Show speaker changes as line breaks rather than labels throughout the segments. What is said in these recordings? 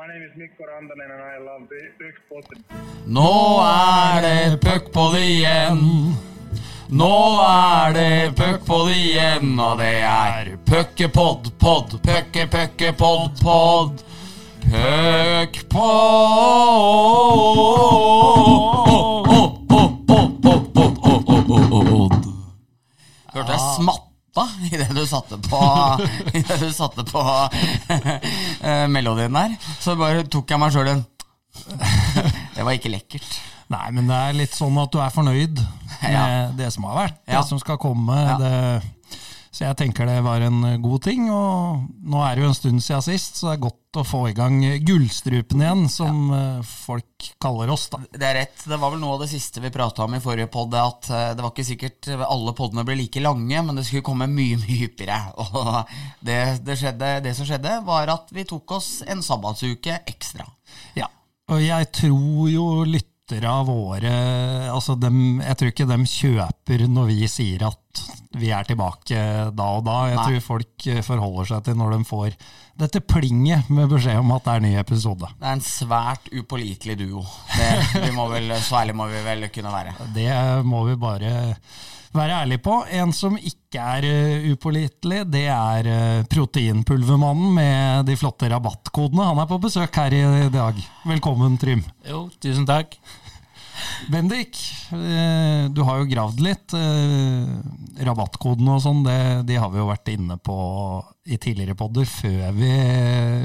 My name is Mikko Rantanen and I love Puckpodden.
Nå er det puckpod igjen. Nå er det puckpod igjen, og det er puckepod, pod, pucke, pucke, pod, pod. Puckpod. Hørte jeg smatta idet du satte på I det du satte på eh, melodien der. Så bare tok jeg meg sjøl en Det var ikke lekkert.
Nei, men det er litt sånn at du er fornøyd med
Ja.
det som har vært,
Ja.
det som skal komme.
Ja.
Det, så jeg tenker det var en god ting. Og nå er det jo en stund siden sist, så det er godt å få i gang Gullstrupen igjen, som ja. folk kaller oss. da.
Det er rett. Det var vel noe av det siste vi prata om i forrige pod, at eh, det var ikke sikkert alle podene ble like lange, men det skulle komme mye, mye hyppigere. Og det, det, skjedde, det som skjedde, var at vi tok oss en sabbatsuke ekstra.
Ja. Og jeg tror jo lyttere av våre altså dem, Jeg tror ikke de kjøper når vi sier at vi er tilbake da og da. Jeg
Nei.
tror folk eh, forholder seg til når de får dette plinget med beskjed om at det er ny episode.
Det er en svært upålitelig duo. Det, vi må vel, så ærlig må vi vel kunne være.
Det må vi bare være ærlig på. En som ikke er eh, upålitelig, det er eh, Proteinpulvermannen med de flotte rabattkodene. Han er på besøk her i dag. Velkommen, Trym.
Jo, tusen takk.
Bendik, eh, du har jo gravd litt. eh, Rabattkodene og sånn, de har vi jo vært inne på i tidligere podder før vi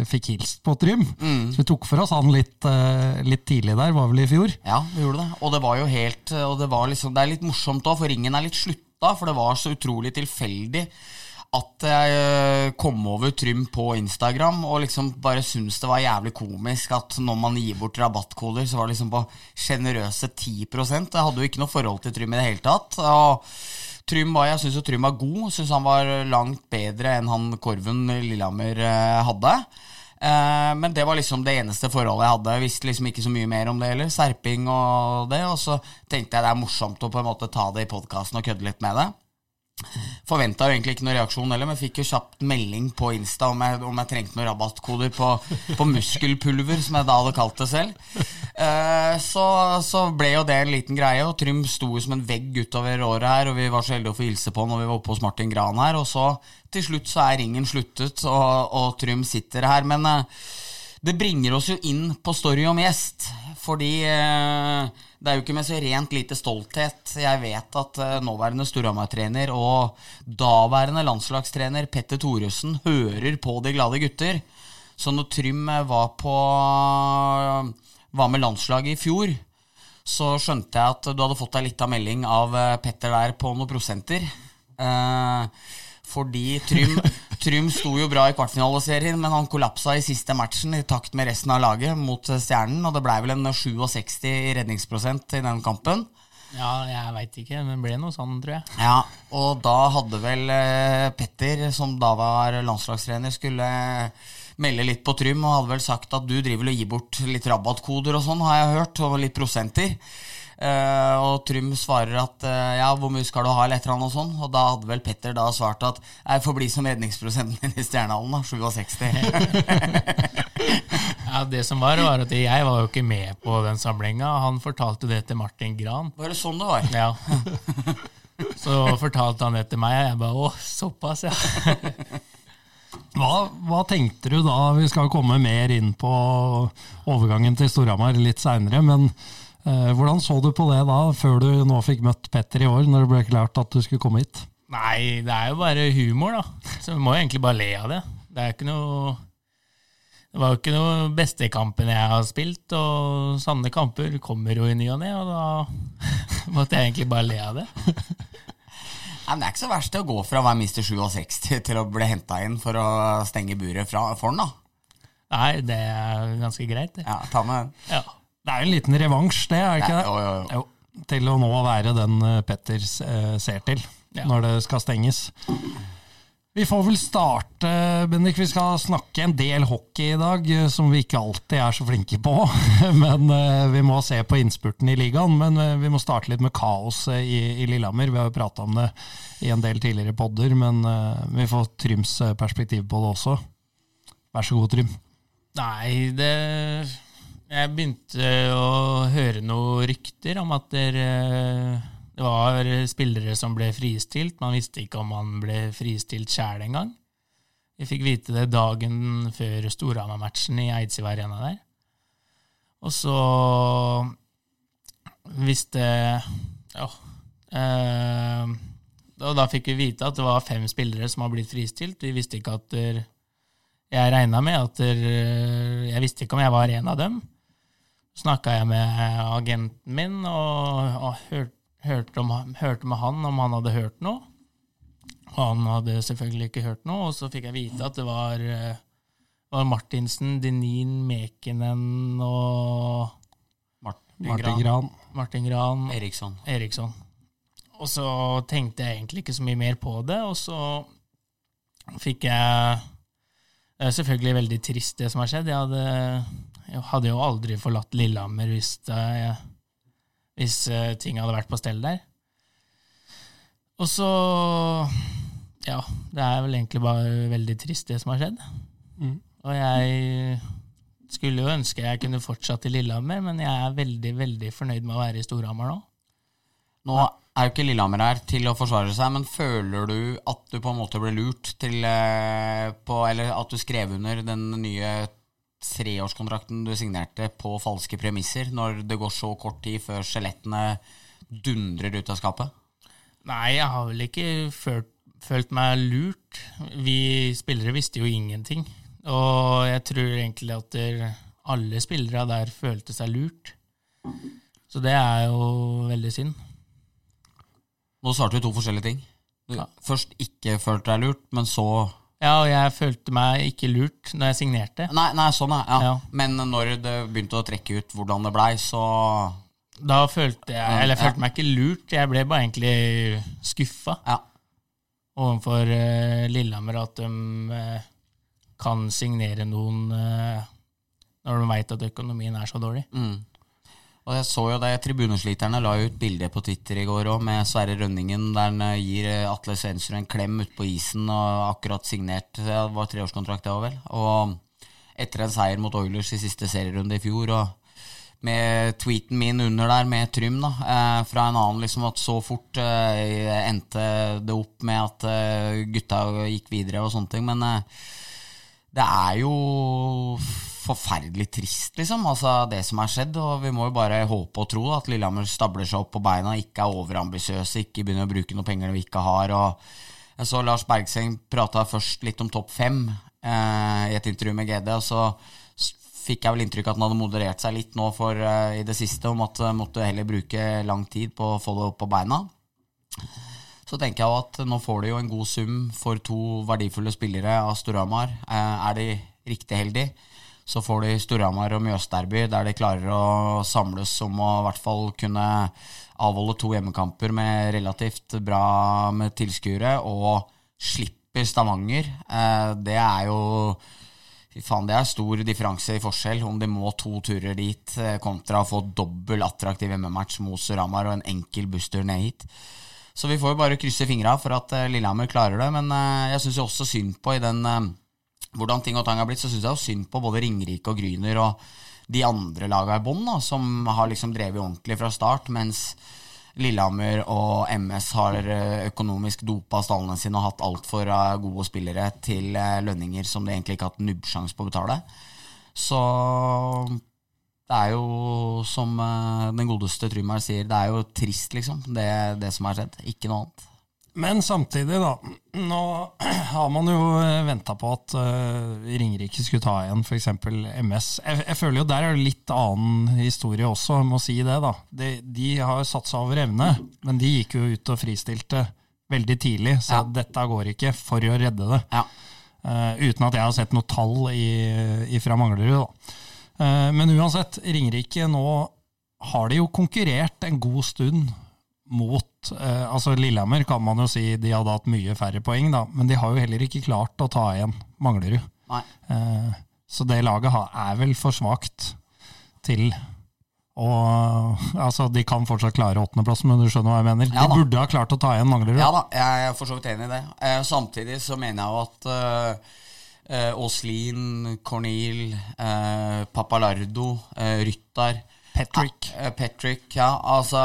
fikk hilst på Trym. Så vi tok for oss han litt, eh, litt tidlig der, var vel i fjor.
Ja, vi gjorde det. Og det var jo helt Og det var liksom Det er litt morsomt òg, for ringen er litt slutta, for det var så utrolig tilfeldig at jeg øh, kom over Trym på Instagram og liksom bare syntes det var jævlig komisk at når man gir bort rabattkoder, så var det liksom på sjenerøse 10% Jeg hadde jo ikke noe forhold til Trym i det hele tatt. Og Trym var, Jeg syns Trym var god. Syns han var langt bedre enn han Korven Lillehammer øh, hadde. Eh, men det var liksom det eneste forholdet jeg hadde. Jeg visste liksom ikke så mye mer om det heller. Serping og det. Og så tenkte jeg det er morsomt å på en måte ta det i podkasten og kødde litt med det. Forventa egentlig ikke noen reaksjon heller, men fikk jo kjapt melding på Insta om jeg, om jeg trengte noen rabattkoder på, på muskelpulver, som jeg da hadde kalt det selv. Eh, så, så ble jo det en liten greie, og Trym sto som en vegg utover året her, og vi var så heldige å få hilse på når vi var oppe hos Martin Gran her, og så til slutt så er ringen sluttet, og, og Trym sitter her. Men eh, det bringer oss jo inn på story om gjest, fordi eh, det er jo ikke med så rent lite stolthet. Jeg vet at eh, nåværende Storhamar-trener og daværende landslagstrener Petter Thoresen hører på De glade gutter. Så når Trym eh, var på var med landslaget i fjor, så skjønte jeg at du hadde fått deg litt av melding av eh, Petter der på noen prosenter. Eh, fordi Trym, Trym sto jo bra i kvartfinaleserien, men han kollapsa i siste matchen i takt med resten av laget mot Stjernen, og det blei vel en 67 i redningsprosent i den kampen.
Ja, jeg veit ikke, men det ble noe sånn, tror jeg.
Ja, og da hadde vel eh, Petter, som da var landslagstrener, skulle eh, melde litt på Trym, og hadde vel sagt at du driver og gir bort litt rabattkoder og sånn, har jeg hørt, og litt prosenter. Eh, og Trym svarer at eh, ja, hvor mye skal du ha, eller et eller annet og sånn. Og da hadde vel Petter da svart at jeg får bli som redningsprosenten din i Stjernehallen, da. 67.
Ja, Det som var, var at jeg var jo ikke med på den samlinga. Han fortalte det til Martin Gran.
Var det sånn det var?
Ja. Så fortalte han det til meg, og jeg bare å, såpass, ja.
Hva, hva tenkte du da? Vi skal komme mer inn på overgangen til Storhamar litt seinere, men hvordan så du på det da, før du nå fikk møtt Petter i år, når det ble klart at du skulle komme hit?
Nei, det er jo bare humor, da. Så vi må jo egentlig bare le av det. Det er ikke noe Det var jo ikke noe beste kampen jeg har spilt, og sanne kamper kommer jo i ny og ne, og da måtte jeg egentlig bare le av det.
Nei, men Det er ikke så verst å gå fra å være mister 67 til å bli henta inn for å stenge buret fra, for den, da.
Nei, det er ganske greit, det.
Ja, ta med den.
Ja.
Det er jo en liten revansj, det, er det ikke
Ja,
det?
jo, jo, jo.
Jo, til å nå være den eh, Petter eh, ser til
Ja.
når det skal stenges. Vi får vel starte, Bendik. Vi skal snakke en del hockey i dag, eh, som vi ikke alltid er så flinke på. Men vi må se på innspurten i ligaen. Men vi må starte litt med kaoset i, i Lillehammer. Vi har jo prata om det i en del tidligere podder, men vi får Tryms perspektiv på det også. Vær så god, Trym.
Nei, det Jeg begynte å høre noen rykter om at det, var spillere som ble fristilt. Man visste ikke om man ble fristilt sjæl engang. Vi fikk vite det dagen før Storhamar-matchen i Eidsiv Arena der. Og så visste Ja. Eh, og da fikk vi vite at det var fem spillere som har blitt fristilt. Vi visste ikke at der, Jeg regna med at der, Jeg visste ikke om jeg var en av dem. Snakka jeg med agenten min og, og hør, hørte, om, hørte med han om han hadde hørt noe. Og han hadde selvfølgelig ikke hørt noe, og så fikk jeg vite at det var, eh, var Martinsen, Denin, Mekinen og
Martin,
Martin Gran.
Martin Gran
Eriksson.
Eriksson. Og så tenkte jeg egentlig ikke så mye mer på det, og så fikk jeg Det er selvfølgelig veldig trist, det som har skjedd. Jeg hadde, jeg hadde jo aldri forlatt Lillehammer hvis, det, hvis eh, ting hadde vært på stell der. Og så Ja, det er vel egentlig bare veldig trist, det som har skjedd.
Mm.
Og jeg skulle jo ønske jeg kunne fortsatt i Lillehammer, men jeg er veldig, veldig fornøyd med å være i Storhamar nå.
Nå er jo ikke Lillehammer her til å forsvare seg, men føler du at du på en måte ble lurt til eh, på, Eller at du skrev under den nye treårskontrakten du signerte på falske premisser, når det går så kort tid før skjelettene dundrer ut av skapet?
Nei, jeg har vel ikke følt, følt meg lurt. Vi spillere visste jo ingenting. Og jeg tror egentlig at alle spillere der følte seg lurt. Så det er jo veldig synd.
Nå svarte du to forskjellige ting. Du
Ja.
først ikke følte deg lurt, men så
Ja, og jeg følte meg ikke lurt når jeg signerte.
Nei, nei sånn, er ja.
Ja.
Men når det begynte å trekke ut hvordan det blei, så
Da følte jeg Eller jeg
Ja.
følte meg ikke lurt, jeg ble bare egentlig skuffa
Ja.
overfor uh, Lillehammer at de uh, kan signere noen uh, når de veit at økonomien er så dårlig.
Mm. Og jeg så jo det, Tribunesliterne la ut bilde på Twitter i går òg, med Sverre Rønningen, der han eh, gir eh, Atle Svensrud en klem ute på isen og akkurat signert Det var treårskontrakt, det òg, vel. Og etter en seier mot Oilers i siste serierunde i fjor, og med tweeten min under der med Trym, da, eh, fra en annen liksom at så fort endte det opp med at gutta gikk videre og sånne ting, men det er jo forferdelig trist, liksom, altså det som er skjedd. Og vi må jo bare håpe og tro at Lillehammer stabler seg opp på beina, ikke er overambisiøse, ikke begynner å bruke noen penger vi ikke har. og Jeg så Lars Bergseng prata først litt om topp fem eh, i et intervju med GD, og så fikk jeg vel inntrykk at han hadde moderert seg litt nå for, eh, i det siste, om at han måtte heller bruke lang tid på å få det opp på beina. Så tenker jeg at nå får de jo en god sum for to verdifulle spillere av Storhamar. Eh, er de riktig heldige, så får de Storhamar og Mjøsderby, der de klarer å samles om å i hvert fall kunne avholde to hjemmekamper med relativt bra med tilskuere, og slipper Stavanger. Eh, det er jo Fy faen, det er stor differanse i forskjell om de må to turer dit, eh, kontra å få dobbel attraktiv hjemmematch mot Storhamar og en enkel busstur ned hit. Så vi får jo bare krysse fingra for at eh, Lillehammer klarer det. Men jeg syns også synd på i den hvordan ting og tang har blitt, så syns jeg jo synd på både Ringerike og Gryner og de andre laga i bånn, som har liksom drevet ordentlig fra start, mens Lillehammer og MS har eh, økonomisk dopa stallene sine og hatt altfor eh, gode spillere til eh, lønninger som de egentlig ikke har hatt nubbsjanse på å betale. Så det er jo, som den godeste Trymar sier, det er jo trist, liksom, det, det som har skjedd. Ikke noe annet.
Men samtidig, da. Nå har man jo venta på at uh, Ringerike skulle ta igjen f.eks. MS. Jeg, jeg føler jo der er det litt annen historie også, jeg må si det. da. De, de har satsa over evne, men de gikk jo ut og fristilte veldig tidlig, så
Ja.
dette går ikke for å redde det.
Ja.
Uh, uten at jeg har sett noe tall i, i fra Manglerud. Da. Uh, men uansett, Ringerike nå har de jo konkurrert en god stund mot eh, Altså Lillehammer kan man jo si de hadde hatt mye færre poeng, da, men de har jo heller ikke klart å ta igjen Manglerud. Eh, så det laget har, er vel for svakt til å Altså, de kan fortsatt klare åttendeplassen, men du skjønner hva jeg mener?
Ja
de burde ha klart å ta igjen Manglerud.
Ja da, jeg er for så vidt enig i det. Eh, samtidig så mener jeg jo at eh, eh, Aaslin, Cornel, eh, Papalardo, eh, Ryttar
Patrick.
Eh, Patrick, ja. Altså,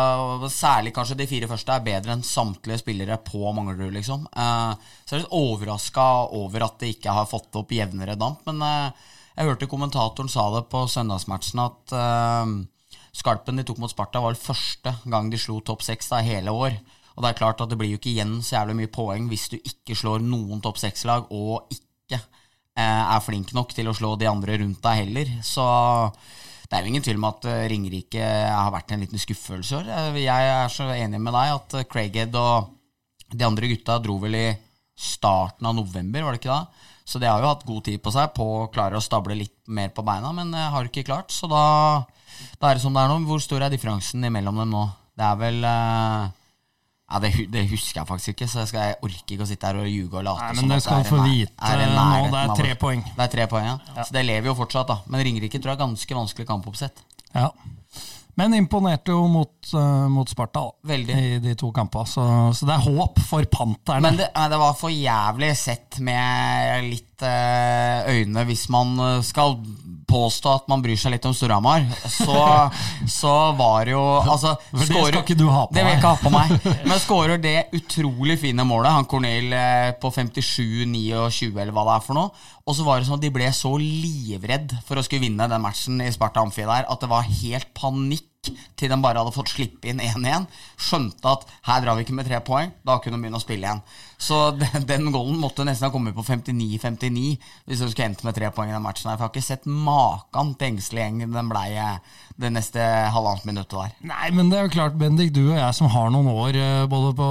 særlig kanskje de fire første er bedre enn samtlige spillere på Manglerud, liksom. Eh, så jeg er litt overraska over at de ikke har fått opp jevnere damp, men eh, jeg hørte kommentatoren sa det på søndagsmatchen at eh, skalpen de tok mot Sparta, var første gang de slo topp seks da, hele år. Og det er klart at det blir jo ikke igjen så jævlig mye poeng hvis du ikke slår noen topp seks-lag, og ikke eh, er flink nok til å slå de andre rundt deg heller. Så det er jo ingen tvil om at eh, Ringerike har vært en liten skuffelse. år. Jeg er så enig med deg at eh, Craighead og de andre gutta dro vel i starten av november, var det ikke da? Så de har jo hatt god tid på seg på å klare å stable litt mer på beina, men eh, har ikke klart. Så da, da er det som det er nå. Hvor stor er differansen imellom dem nå? Det er vel eh, ja, det, det husker jeg faktisk ikke, så jeg, skal, jeg orker ikke å sitte her og ljuge og late
Nei,
som
men det skal få vite
er
nå. Det er tre poeng.
Det er tre poeng, ja. Så det lever jo fortsatt, da. Men Ringerike tror jeg er ganske vanskelig kampoppsett.
Ja. Men imponerte jo mot, uh, mot Sparta
Veldig.
i de to kampene, så, så det er håp for panterne.
Men det, det var for jævlig sett med litt uh, øyne hvis man eh, skal påstå at man bryr seg litt om Storhamar. Så, så var jo Altså,
For det skal ikke du ha på
Det vil jeg ikke ha på meg. Men skårer det utrolig fine målet, han Cornel eh, på 57-29 eller hva det er for noe. Og så var det sånn at de ble så livredd for å skulle vinne den matchen i Sparta Amfi der, at det var helt panikk til de bare hadde fått slippe inn 1-1. Skjønte at her drar vi ikke med tre poeng, da kunne de begynne å spille igjen. Så den, den goalen måtte nesten ha kommet på 59-59 hvis de skulle endt med tre poeng i den matchen. her For jeg har ikke sett maken til engstelig gjeng den blei eh, det neste halvannet minuttet der.
Nei, men det er jo klart, Bendik, du og jeg som har noen år eh, både på,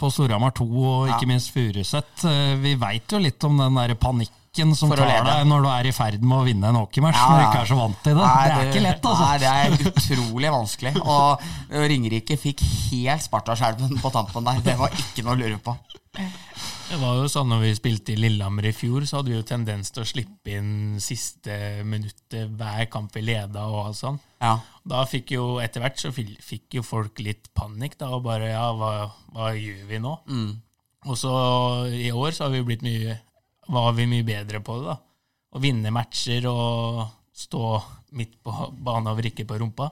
på Storhamar 2 og ikke
Ja.
minst Furuset, eh, vi veit jo litt om den der panikken som tar deg når du er i ferd med å vinne en hockeymatch
Ja,
når du ikke er så vant til det.
Nei,
det er ikke lett, altså.
Nei, det er utrolig vanskelig. Og Ringerike fikk helt Spartaskjelven på tampen der. Det var ikke noe å lure på.
Det var jo sånn når vi spilte i Lillehammer i fjor, så hadde vi jo tendens til å slippe inn siste minuttet hver kamp vi leda og alt sånn.
Ja.
Da fikk jo etter hvert så fikk jo folk litt panikk da, og bare ja, hva, hva gjør vi nå? Og så i år så har vi blitt mye, var vi mye bedre på det da. Å vinne matcher og stå midt på banen og vrikke på rumpa.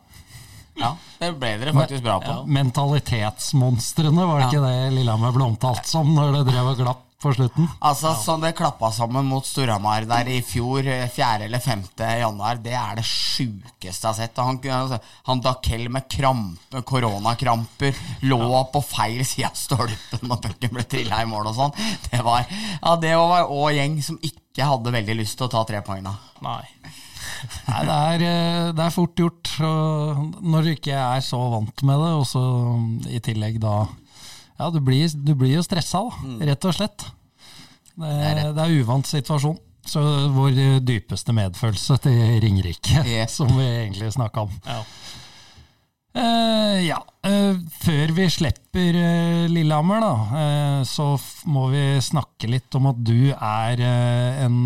ja. Det ble dere faktisk bra på.
Mentalitetsmonstrene, var det ikke det Lillehammer ble omtalt som når det drev og glapp på slutten?
Altså, Sånn det klappa sammen mot Storhamar der i fjor, eh, 4. eller 5. januar, det er det sjukeste jeg har sett. Han, altså, han Dakel med krampe, koronakramper lå på feil side av stolpen når pucken ble trilla i mål og sånn. Det var ja, det var òg gjeng som ikke hadde veldig lyst til å ta tre poeng da.
Nei.
Nei, det er, eh, det er fort gjort og når du ikke er så vant med det, og så i tillegg da Ja, du blir, du blir jo stressa, da, rett og slett. Det er, det er uvant situasjon. Så vår dypeste medfølelse til Ringerike,
yeah.
som vi egentlig snakka om.
Ja.
Uh, ja, Uh, før vi slipper uh, Lillehammer, da, så må vi snakke litt om at du er en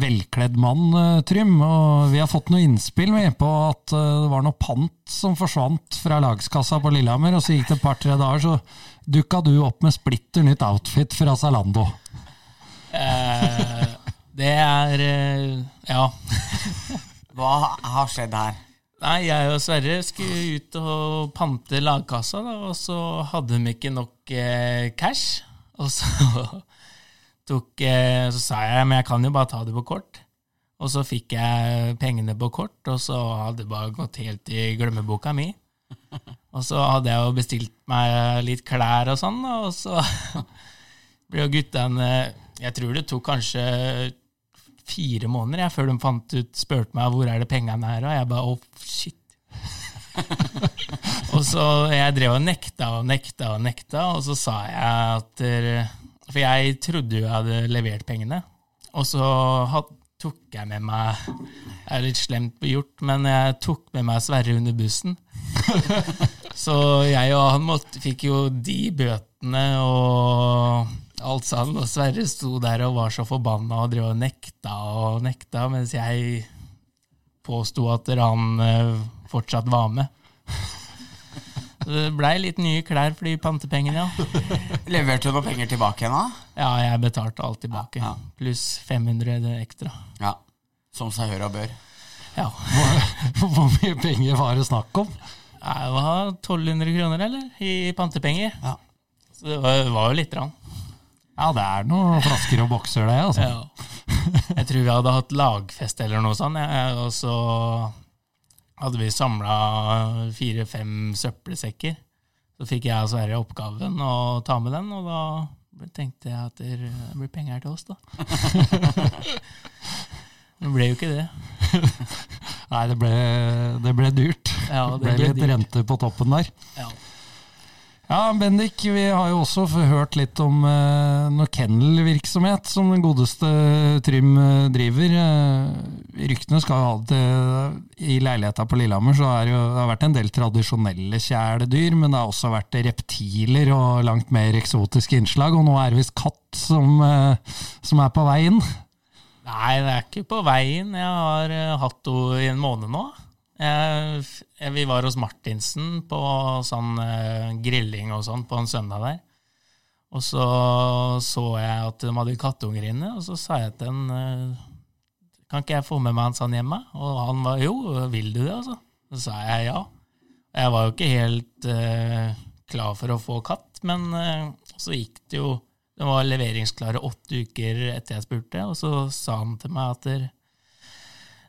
velkledd mann, Trym. Og vi har fått noe innspill med på at det var noe pant som forsvant fra lagskassa på Lillehammer, og så gikk det et par-tre dager, så dukka du opp med splitter nytt outfit fra Zalando.
Eh, det er eh, Ja.
Hva har skjedd her?
Nei, jeg og Sverre skulle ut og pante lagkassa, da, og så hadde de ikke nok eh, cash. Og så tok eh, Så sa jeg men jeg kan jo bare ta det på kort. Og så fikk jeg pengene på kort, og så hadde det bare gått helt i glemmeboka mi. Og så hadde jeg jo bestilt meg litt klær og sånn, og så ble jo guttene Jeg tror det tok kanskje fire måneder jeg, før de fant ut, spurte meg hvor er det pengene her, og jeg bare å, shit. og så jeg drev og nekta og nekta og nekta, og så sa jeg at For jeg trodde jo jeg hadde levert pengene, og så had, tok jeg med meg Det er litt slemt gjort, men jeg tok med meg Sverre under bussen. Så jeg og han måtte, fikk jo de bøtene og alt sammen. Og Sverre sto der og var så forbanna og drev og nekta og nekta, mens jeg påsto at han eh, fortsatt var med. Det blei litt nye klær for de pantepengene, ja.
Leverte du noen penger tilbake igjen, da?
Ja, jeg betalte alt tilbake.
Ja.
Pluss 500 ekstra.
Ja. Som seg hør og bør.
Ja.
Hvor mye penger var det snakk om?
Jeg ha 1200 kroner, eller? I pantepenger.
Ja.
Så det var, var jo lite grann.
Ja, det er noen flasker og bokser, det. altså.
Ja. Jeg tror vi hadde hatt lagfest eller noe sånt, jeg, og så hadde vi samla fire-fem søppelsekker. Så fikk jeg og Sverre oppgaven å ta med den, og da tenkte jeg at det blir penger til oss, da. Det ble jo ikke det.
Nei, det ble, det ble dyrt.
Ja,
det
det
ble litt
dyrt.
rente på toppen der.
Ja.
Ja, Bendik, vi har jo også hørt litt om eh, noe kennelvirksomhet som den godeste Trym eh, driver. Eh, ryktene skal jo ha det I leiligheta på Lillehammer så er det jo, det har vært en del tradisjonelle kjæledyr, men det har også vært reptiler og langt mer eksotiske innslag, og nå er det visst katt som, eh, som er på vei inn.
Nei, det er ikke på veien. Jeg har eh, hatt henne i en måned nå. Jeg, vi var hos Martinsen på sånn eh, grilling og sånn på en søndag der. Og så så jeg at de hadde kattunger inne, og så sa jeg til han eh, Kan ikke jeg få med meg en sånn hjemme? Og han var jo, vil du det, altså? Så sa jeg ja. Jeg var jo ikke helt uh, klar for å få katt, men uh, så gikk det jo De var leveringsklare åtte uker etter jeg spurte, og så sa han til meg at der,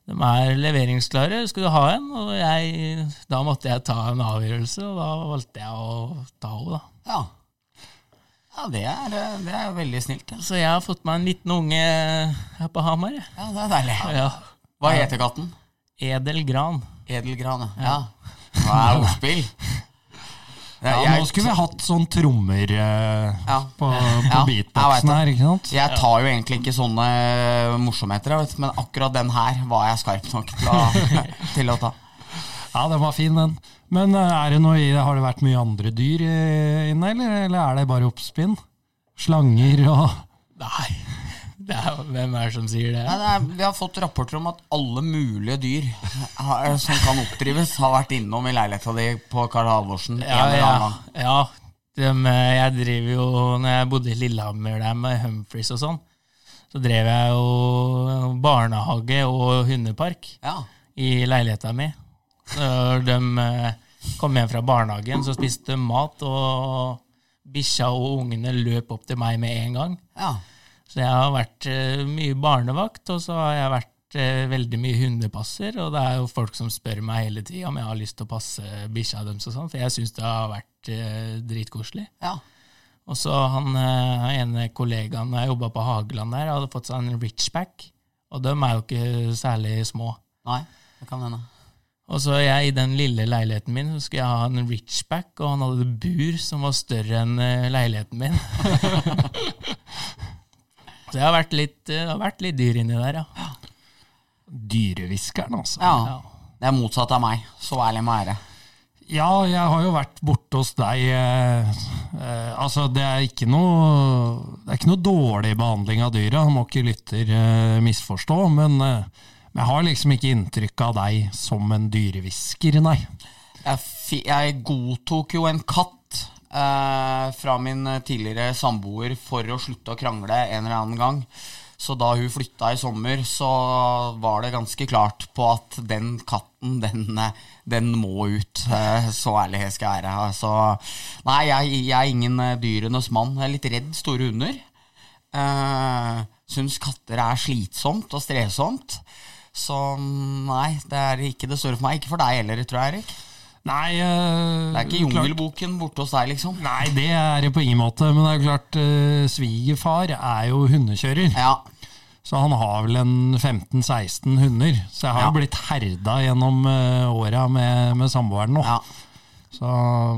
de er leveringsklare, skal du ha en? Og jeg, da måtte jeg ta en avgjørelse, og da valgte jeg å ta henne, da.
Ja. Ja, det er, det er veldig snilt. Ja.
Så jeg har fått meg en liten unge her på Hamar.
ja, det er deilig.
Ja.
Hva heter katten?
Edel gran.
Edelgran, ja. Hva er ordspill?
Ja,
jeg-
nå skulle vi hatt sånn trommer eh,
Ja.
på, på
Ja,
beatboxen her, ikke sant?
Jeg tar jo egentlig ikke sånne eh, morsomheter, vet, men akkurat den her var jeg skarp nok til å, til å ta.
Ja, den var fin, den. Men eh, er det noe i det? Har det vært mye andre dyr inne, eller, eller er det bare oppspinn? Slanger og
Nei, er, hvem er det som sier det?
Nei, det er, vi har fått rapporter om at alle mulige dyr har, som kan oppdrives, har vært innom i leiligheta di på Karl Halvorsen
Ja, ja, ja. Eh, jeg driver jo, når jeg bodde i Lillehammer der med Humphreys og sånn, så drev jeg jo barnehage og hundepark
Ja.
i leiligheta mi. Når de eh, kom hjem fra barnehagen, så spiste de mat, og bikkja og ungene løp opp til meg med en gang.
ja.
Så jeg har vært eh, mye barnevakt, og så har jeg vært eh, veldig mye hundepasser. Og det er jo folk som spør meg hele tida om jeg har lyst til å passe bikkja deres, og sånn, for jeg syns det har vært eh, dritkoselig.
ja.
Og så han eh, ene kollegaen jeg jobba på Hageland der, hadde fått seg en Richback. Og de er jo ikke særlig små.
Nei, det kan hende.
Og så jeg, i den lille leiligheten min så skulle jeg ha en Richback, og han hadde bur som var større enn eh, leiligheten min. så jeg har vært litt, det har vært litt dyr inni der, ja.
dyrehviskeren, altså.
Ja. Det er motsatt av meg. Så ærlig må jeg være.
Ja, jeg har jo vært borte hos deg. Eh, eh, altså, det er ikke noe Det er ikke noe dårlig behandling av dyra, må ikke lytter eh, misforstå, men, eh, jeg har liksom ikke inntrykk av deg som en dyrehvisker, nei.
Jeg, jeg godtok jo en katt eh, fra min tidligere samboer for å slutte å krangle en eller annen gang. Så da hun flytta i sommer, så var det ganske klart på at den katten, den, eh, den må ut. Eh, Så ærlig jeg skal være. Så, nei, jeg, jeg er ingen eh, dyrenes mann. Jeg er litt redd store hunder. Uh, Syns katter er slitsomt og strevsomt. Så nei, det er ikke det store for meg. Ikke for deg heller, tror jeg, Erik.
Nei, uh,
Det er ikke Jungelboken borte hos deg, liksom?
Nei, det er det på ingen måte, men det er jo klart uh, svigerfar er jo hundekjører.
Ja.
Så han har vel en 15-16 hunder. Så jeg har
Ja.
jo blitt herda gjennom uh, åra med, med samboeren nå.
ja.
Så,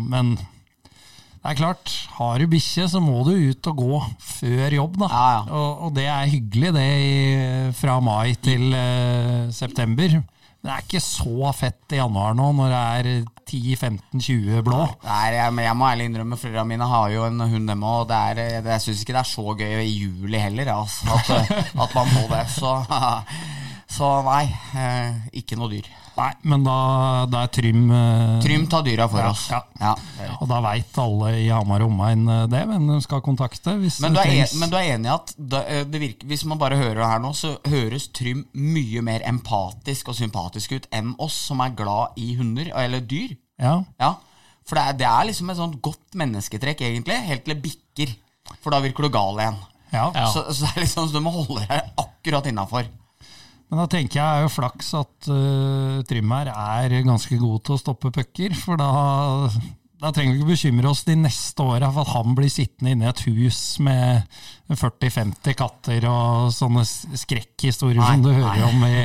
men det er klart, har du bikkje, så må du ut og gå før jobb, da.
Ja, ja.
Og, og det er hyggelig, det, i, fra mai til uh, september. Men det er ikke så fett i januar nå, når det er 10-15-20 blå.
Er, jeg, men jeg må ærlig innrømme, foreldrene mine har jo en hund dem er, det, jeg syns ikke det er så gøy i juli heller, altså, at, at man må det. Så, Så nei, eh, ikke noe dyr.
Nei, men da, da er Trym uh,
Trym tar dyra for
Ja,
oss.
ja.
Ja.
Og da veit alle i Hamar og omegn eh, det, hvem de skal kontakte. Hvis
Men, du er en, men du er enig i at det, eh, det virker, hvis man bare hører det her nå, så høres Trym mye mer empatisk og sympatisk ut enn oss som er glad i hunder, eller dyr.
Ja,
Ja, For det er, det er liksom et sånt godt mennesketrekk, egentlig, helt til det bikker. For da virker du gal igjen.
ja.
Ja.
Så, så det er liksom, så du må holde deg akkurat innafor.
Men da tenker jeg er jo flaks at uh, Trym her er ganske god til å stoppe pucker, for da, da trenger vi ikke bekymre oss de neste åra for at han blir sittende inne i et hus med 40-50 katter og sånne skrekkhistorier
Nei,
som du
nei.
hører om i,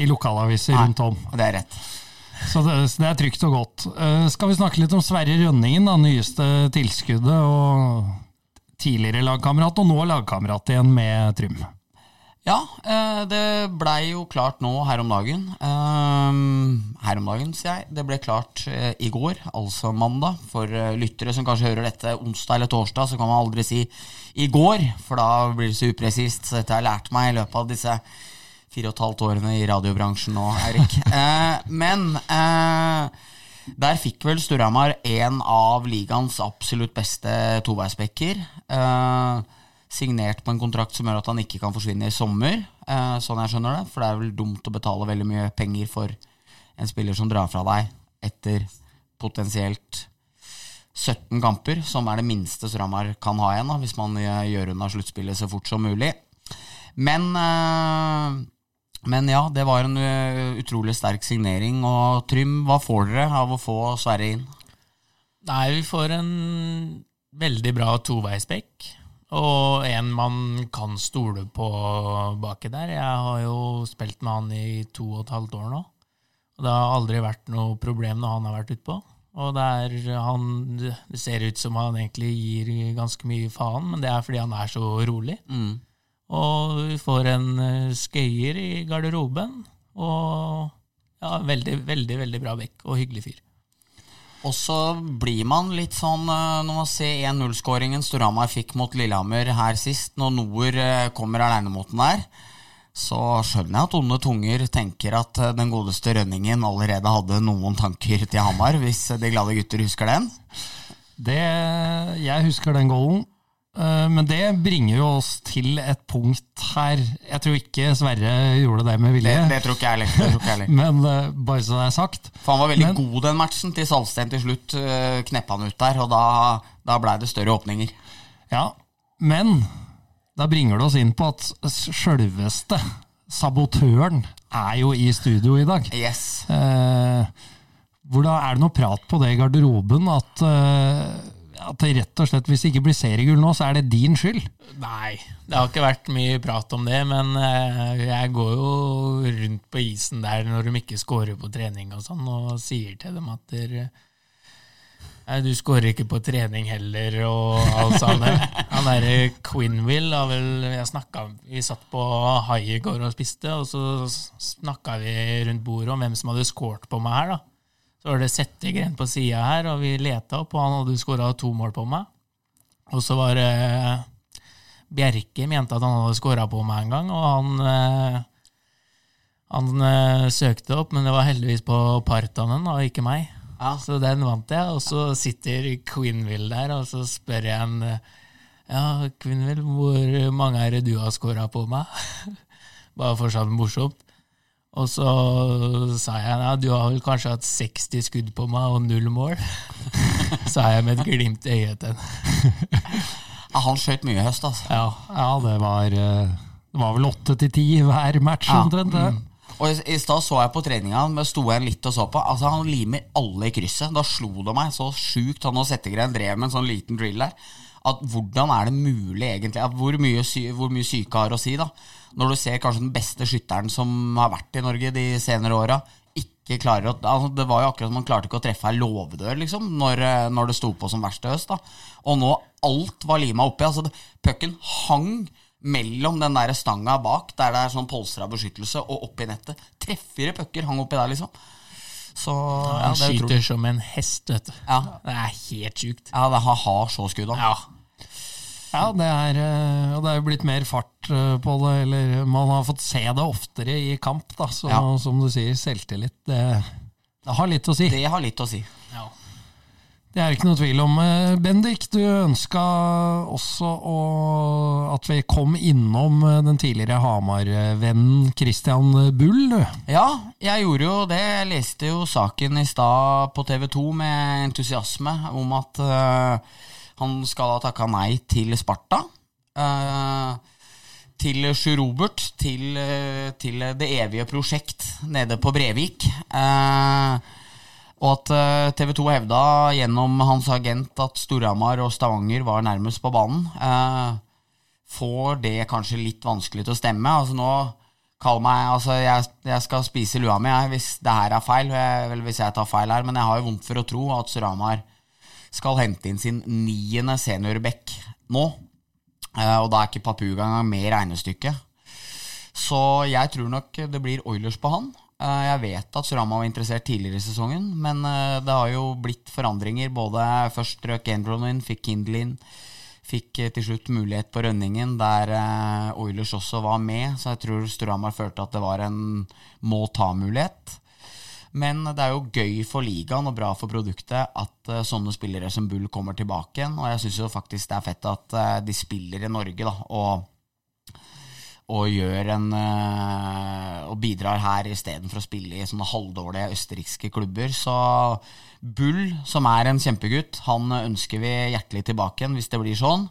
i lokalaviser rundt om.
Det er rett.
Så det, så det er trygt og godt. Uh, skal vi snakke litt om Sverre Rønningen, da, nyeste tilskuddet, og tidligere lagkamerat, og nå lagkamerat igjen med Trym.
Ja, eh, det blei jo klart nå her om dagen. Eh, her om dagen, sier jeg. Det ble klart eh, i går, altså mandag. For lyttere som kanskje hører dette onsdag eller torsdag, så kan man aldri si i går, for da blir det så upresist. Så dette har jeg lært meg i løpet av disse fire og et halvt årene i radiobransjen nå, Eirik. Eh, men der fikk vel Storhamar en av ligaens absolutt beste toveisbekker. Eh, signert på en kontrakt som gjør at han ikke kan forsvinne i sommer, eh, sånn jeg skjønner det. For det er vel dumt å betale veldig mye penger for en spiller som drar fra deg etter potensielt 17 kamper, som er det minste Storhamar kan ha igjen, da, hvis man eh, gjør unna sluttspillet så fort som mulig. Men eh, men ja, det var en utrolig sterk signering. Og Trym, hva får dere av å få Sverre inn?
Nei, vi får en veldig bra toveisbekk. Og en man kan stole på baki der. Jeg har jo spilt med han i to og et halvt år nå. Og det har aldri vært noe problem når han har vært utpå. Og det, er, han, det ser ut som han egentlig gir ganske mye faen, men det er fordi han er så rolig. Og vi får en eh, skøyer i garderoben. Og ja, veldig, veldig, veldig bra bekk og hyggelig fyr.
Og så blir man litt sånn når man ser 1-0-skåringen Storhamar fikk mot Lillehammer her sist, når Noer kommer aleine mot den der, så skjønner jeg at onde tunger tenker at den godeste Rønningen allerede hadde noen tanker til Hamar, hvis de glade gutter husker den.
Det, jeg husker den goalen. Eh, Men det bringer jo oss til et punkt her Jeg tror ikke Sverre gjorde det med vilje,
det. Det tror ikke jeg heller.
men eh, bare så det er sagt.
For han var veldig
Men-
god den matchen, til Salsten til slutt ø, kneppa han ut der, og da, da blei det større åpninger.
Ja, men da bringer det oss inn på at sjølveste sabotøren er jo i studio i dag.
Yes.
Eh, hvordan, er det noe prat på det i garderoben at, eh, at det rett og slett, hvis det ikke blir seriegull nå, så er det din skyld?
Nei, det har ikke vært mye prat om det, men eh, jeg går jo rundt på isen der når de ikke scorer på trening og sånn, og sier til dem at der, Nei, du scorer ikke på trening heller, og alt sånt. Han derre Quinville har vel jeg snakket, Vi satt på hai i går og spiste, og så snakka vi rundt bordet om hvem som hadde scoret på meg her, da. Så var det Settegren på sida her, og vi leta opp, og han hadde skåra to mål på meg. Og så var det Bjerke mente at han hadde skåra på meg en gang, og han eh, Han eh, søkte opp, men det var heldigvis på Partanen, og ikke meg.
Ja.
Så den vant jeg, og så sitter Quinville der, og så spør jeg eh, Ja, Quinville, hvor mange er det du har skåra på meg? Bare for sånn morsomt. Og så sa jeg ja, du har vel kanskje hatt 60 skudd på meg og null mål. sa jeg med et glimt i øyet til henne.
Ja, han skjøt mye i høst, altså.
Ja, ja det, var, eh, det var vel åtte til ti hver match
Ja.
omtrent. det.
Og i, stad så jeg på treninga, men sto jeg litt og så på. Altså Han limer alle i krysset. Da slo det meg så sjukt. Han og Settegren drev med en sånn liten drill der. At hvordan er det mulig, egentlig? Hvor, mye sy hvor mye syke har å si, da? Når du ser kanskje den beste skytteren som har vært i Norge de senere åra, ikke klarer å altså Det var jo akkurat som man klarte ikke å treffe ei låvedør, liksom, når, eh, når det sto på som verst i høst. da Og nå alt var lima oppi. Altså, pucken hang mellom den der stanga bak, der det er sånn polstra beskyttelse, og oppi nettet. Treffere pucker hang oppi der, liksom. Så ja,
Han
er
skyter som en hest, vet du.
Ja,
Det er helt sjukt.
ja det har, har så skudd, han.
Ja.
Ja, det er, eh, og det er jo blitt mer fart eh, på det, eller man har fått se det oftere i kamp, da. Så
Ja.
som du sier, selvtillit, det, det har litt å si.
Det har litt å si.
Ja.
Det er ikke noe tvil om. Eh, Bendik, du ønska også å, at vi kom innom den tidligere Hamar-vennen Christian Bull. du.
Ja, jeg gjorde jo det. Jeg leste jo saken i stad på TV 2 med entusiasme om at eh, han skal ha takka nei til Sparta. eh, til Sjur Robert, til, eh, til Det evige prosjekt nede på Brevik. Eh, og at TV 2 hevda gjennom hans agent at Storhamar og Stavanger var nærmest på banen. Får det kanskje litt vanskelig til å stemme. Altså nå Kall meg, altså jeg, jeg skal spise lua mi jeg, hvis det her er feil, jeg, eller hvis jeg tar feil her, men jeg har jo vondt for å tro at Storhamar skal hente inn sin niende seniorback nå. Eh, og da er ikke Papuga engang med i regnestykket. Så jeg tror nok det blir Oilers på han. Eh, Jeg vet at Surama var interessert tidligere i sesongen, men eh, det har jo blitt forandringer. Både først røk Endron inn, fikk Kindle inn. Fikk til slutt mulighet på Rønningen, der Oilers også var med. Så jeg tror Storhamar følte at det var en må-ta-mulighet. Men det er jo gøy for ligaen og bra for produktet at eh, sånne spillere som Bull kommer tilbake igjen. Og jeg syns jo faktisk det er fett at eh, de spiller i Norge, da. Og og gjør en eh, Og bidrar her istedenfor å spille i sånne halvdårlige østerrikske klubber. Så Bull, som er en kjempegutt, han ønsker vi hjertelig tilbake igjen hvis det blir sånn.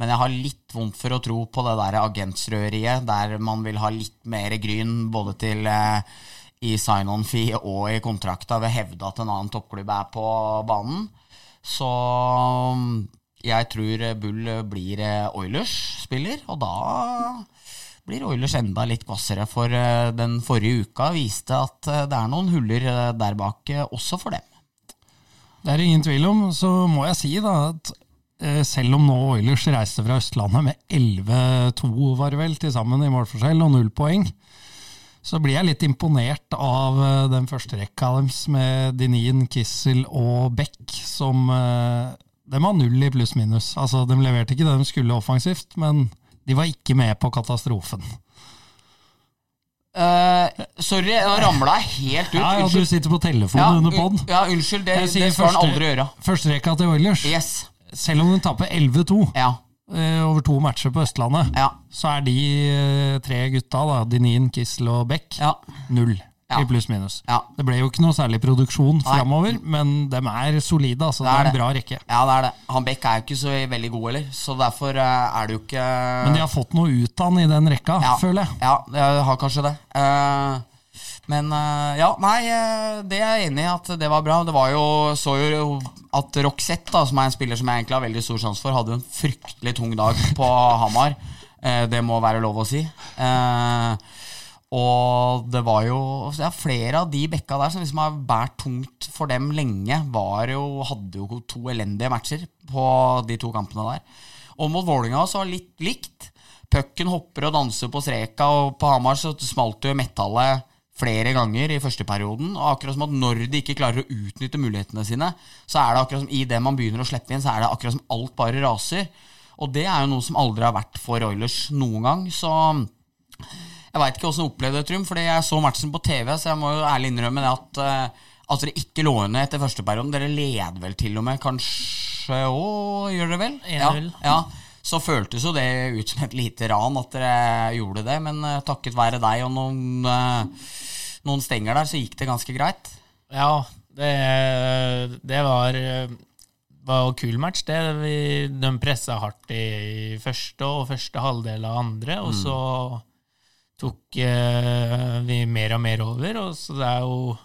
Men jeg har litt vondt for å tro på det der agentsrøveriet, der man vil ha litt mer gryn både til eh, i sign-on-fee og i kontrakta ved å hevde at en annen toppklubb er på banen. Så jeg tror Bull blir eh, Oilers-spiller, og da blir Oilers enda litt kvassere, for eh, den forrige uka viste at eh, det er noen huller der bak også for dem.
Det er ingen tvil om. Så må jeg si da at selv om nå Oilers reiste fra Østlandet med 11-2 var det vel til sammen i målforskjell og null poeng, så blir jeg litt imponert av eh, den første rekka deres med Dinin, Kissel og Beck, som eh, De har null i pluss-minus. Altså, de leverte ikke det de skulle offensivt, men de var ikke med på katastrofen.
Uh, sorry, nå ramla jeg helt ut.
Ja, ja, Du sitter på telefonen under
un-
pod.
ja, unnskyld. Det, det
sier
første, han aldri gjøre.
Førsterekka til Oilers,
Yes.
selv om hun taper 11-2
Ja.
Eh, over to matcher på Østlandet,
Ja.
så er de eh, tre gutta, da, Dinin, Kissel og Beck,
Ja.
null
Ja.
i pluss-minus.
Ja.
Det ble jo ikke noe særlig produksjon framover, men de er solide. Altså, det
Det er
er en bra rekke.
ja, det er det. Han Beck er jo ikke så veldig god heller, så derfor eh, er det jo ikke
Men de har fått noe ut av han i den rekka, føler jeg.
Ja, jeg har kanskje det. Eh, men eh, ja, nei, eh, det er jeg enig i at det var bra. Det var jo, så jo at Roxette, da, som er en spiller som jeg egentlig har veldig stor sjanse for, hadde en fryktelig tung dag på Hamar. Eh, det må være lov å si. Og det var jo ja, flere av de bekka der som liksom har båret tungt for dem lenge, jo, hadde jo to elendige matcher på de to kampene der. Og mot Vålinga så var det litt likt. Pucken hopper og danser på streka, og på Hamar så smalt jo metallet flere ganger i første perioden. Og akkurat som at når de ikke klarer å utnytte mulighetene sine, så er det akkurat som i det man begynner å slippe inn, så er det akkurat som alt bare raser. Og det er jo noe som aldri har vært for Oilers noen gang, så jeg veit ikke åssen jeg opplevde det, Trym, fordi jeg så matchen på TV, så jeg må jo ærlig innrømme det at, eh, at dere ikke lå under etter første perioden. Dere led vel til og med, kanskje òg, gjør dere vel? Ja,
1-0.
ja. Så føltes jo det ut som et lite ran at dere gjorde det, men eh, takket være deg og noen, eh, noen stenger der, så gikk det ganske greit.
Ja, det, det var var jo kul match. det. Vi, de pressa hardt i første og første halvdel av andre, og så tok eh, vi mer og mer over. Og så det er jo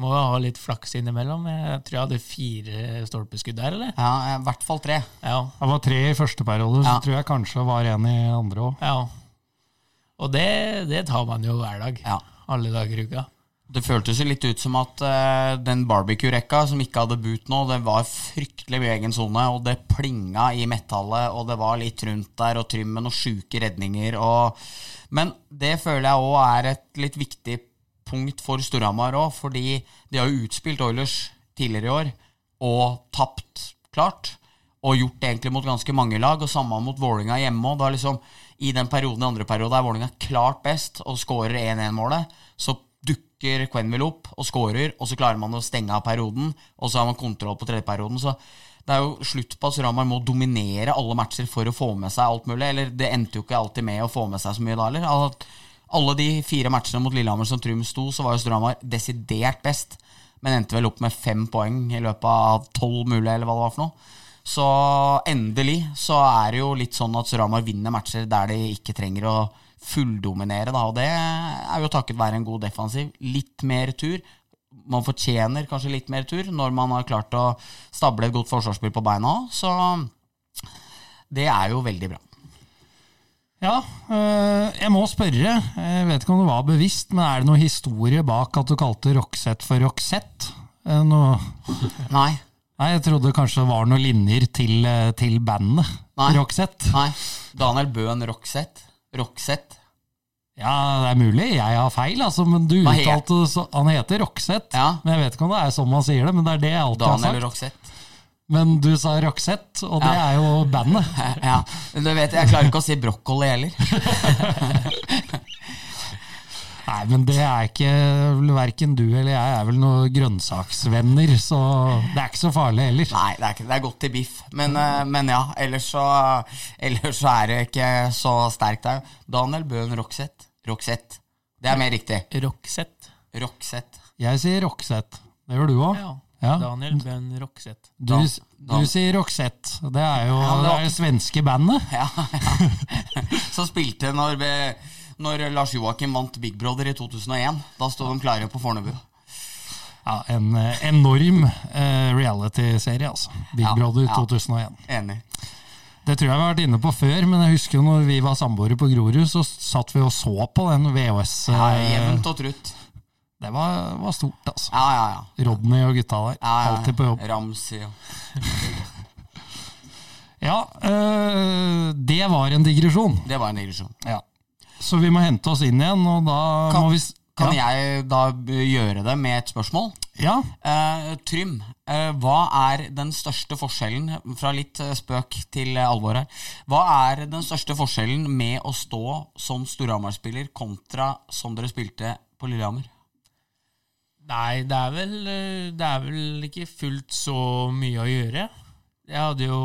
Må jo ha litt flaks innimellom. Jeg tror jeg hadde fire stolpeskudd der, eller?
Ja, I hvert fall tre.
Ja.
Det var tre i første periode, så
Ja.
tror jeg kanskje var en i andre òg.
ja. Og det, det tar man jo hver dag.
Ja.
Alle dager i uka.
Det føltes jo litt ut som at uh, den barbecue-rekka som ikke hadde boot nå, det var fryktelig mye egen sone, og det plinga i metallet, og det var litt rundt der, og Trymmen og sjuke redninger og Men det føler jeg òg er et litt viktig punkt for Storhamar òg, fordi de har jo utspilt Oilers tidligere i år, og tapt klart. og gjort det egentlig mot ganske mange lag, og samme mot Vålinga hjemme. Og da liksom, I den perioden andre periode er Vålinga klart best og skårer 1-1-målet. Så dukker Quenville opp og skårer, og så klarer man å stenge av perioden. Og så har man kontroll på tredje perioden. Så det er jo slutt på at Storhamar må dominere alle matcher for å få med seg alt mulig. Eller det endte jo ikke alltid med å få med seg så mye da heller. Al- Alle de fire matchene mot Lillehammer som Trym sto, så var jo Storhamar desidert best. Men endte vel opp med fem poeng i løpet av tolv mulige, eller hva det var for noe. Så endelig så er det jo litt sånn at Storhamar vinner matcher der de ikke trenger å fulldominere, da. Og det er jo takket være en god defensiv. Litt mer tur. Man fortjener kanskje litt mer tur når man har klart å stable et godt forsvarsspill på beina så det er jo veldig bra.
Ja, øh, jeg må spørre. Jeg vet ikke om det var bevisst, men er det noe historie bak at du kalte Roxette for Roxette? Eh, Noe
Nei.
Nei, jeg trodde kanskje det var noen linjer til, eh, til bandet
Nei.
Roxette.
Nei. Daniel Bøhn Roxette. Roxette.
Ja, det er mulig jeg har feil, altså, men du uttalte så, Han heter Roxette,
Ja.
men jeg vet ikke om det er sånn man sier det, men det er det jeg alltid
Daniel
har sagt.
Roxette.
Men du sa Roxette, og det
Ja.
er jo bandet.
Ja, du vet, jeg klarer ikke å si brokkoli heller.
Nei, men det er ikke Verken du eller jeg er vel noen grønnsaksvenner, så det er ikke så farlig heller.
Nei, det er, ikke, det er godt til biff. Men, eh, men ja, ellers så, ellers så er det ikke så sterkt der. Daniel Bøhn Roxette. Roxette. Det er mer riktig.
Roxette.
Roxette.
Jeg sier Roxette. Det gjør du òg.
Ja.
Ja.
Daniel Ben Roxette.
Du,
Dan-
du sier Roxette. Det er jo
Ja, det
er det svenske bandet.
Ja, ja. Så spilte når, når Lars Joakim vant Big Brother i 2001. Da sto de klare på Fornebu.
Ja, En eh, enorm uh, reality-serie, altså. Big
Ja,
Brother
ja.
2001.
Enig.
Det tror jeg vi har vært inne på før, men jeg husker jo når vi var samboere på Grorud, så satt vi og så på den VHS.
Ja,
eh,
Jevnt og trutt.
Det var, var stort, altså.
Ja, ja, ja.
Rodney og gutta der.
ja, ja.
Alltid på jobb.
Ramsey og
Ja, øh, det var en digresjon.
Det var en digresjon.
Ja. Så vi må hente oss inn igjen, og da
Kan-
må vi
Kan jeg da gjøre det med et spørsmål?
Ja,
Uh, Trym, uh, hva er den største forskjellen, fra litt spøk til alvor her, hva er den største forskjellen med å stå som Storhamar-spiller kontra som dere spilte på Lillehammer?
Nei, det er vel eh, Det er vel ikke fullt så mye å gjøre. Jeg hadde jo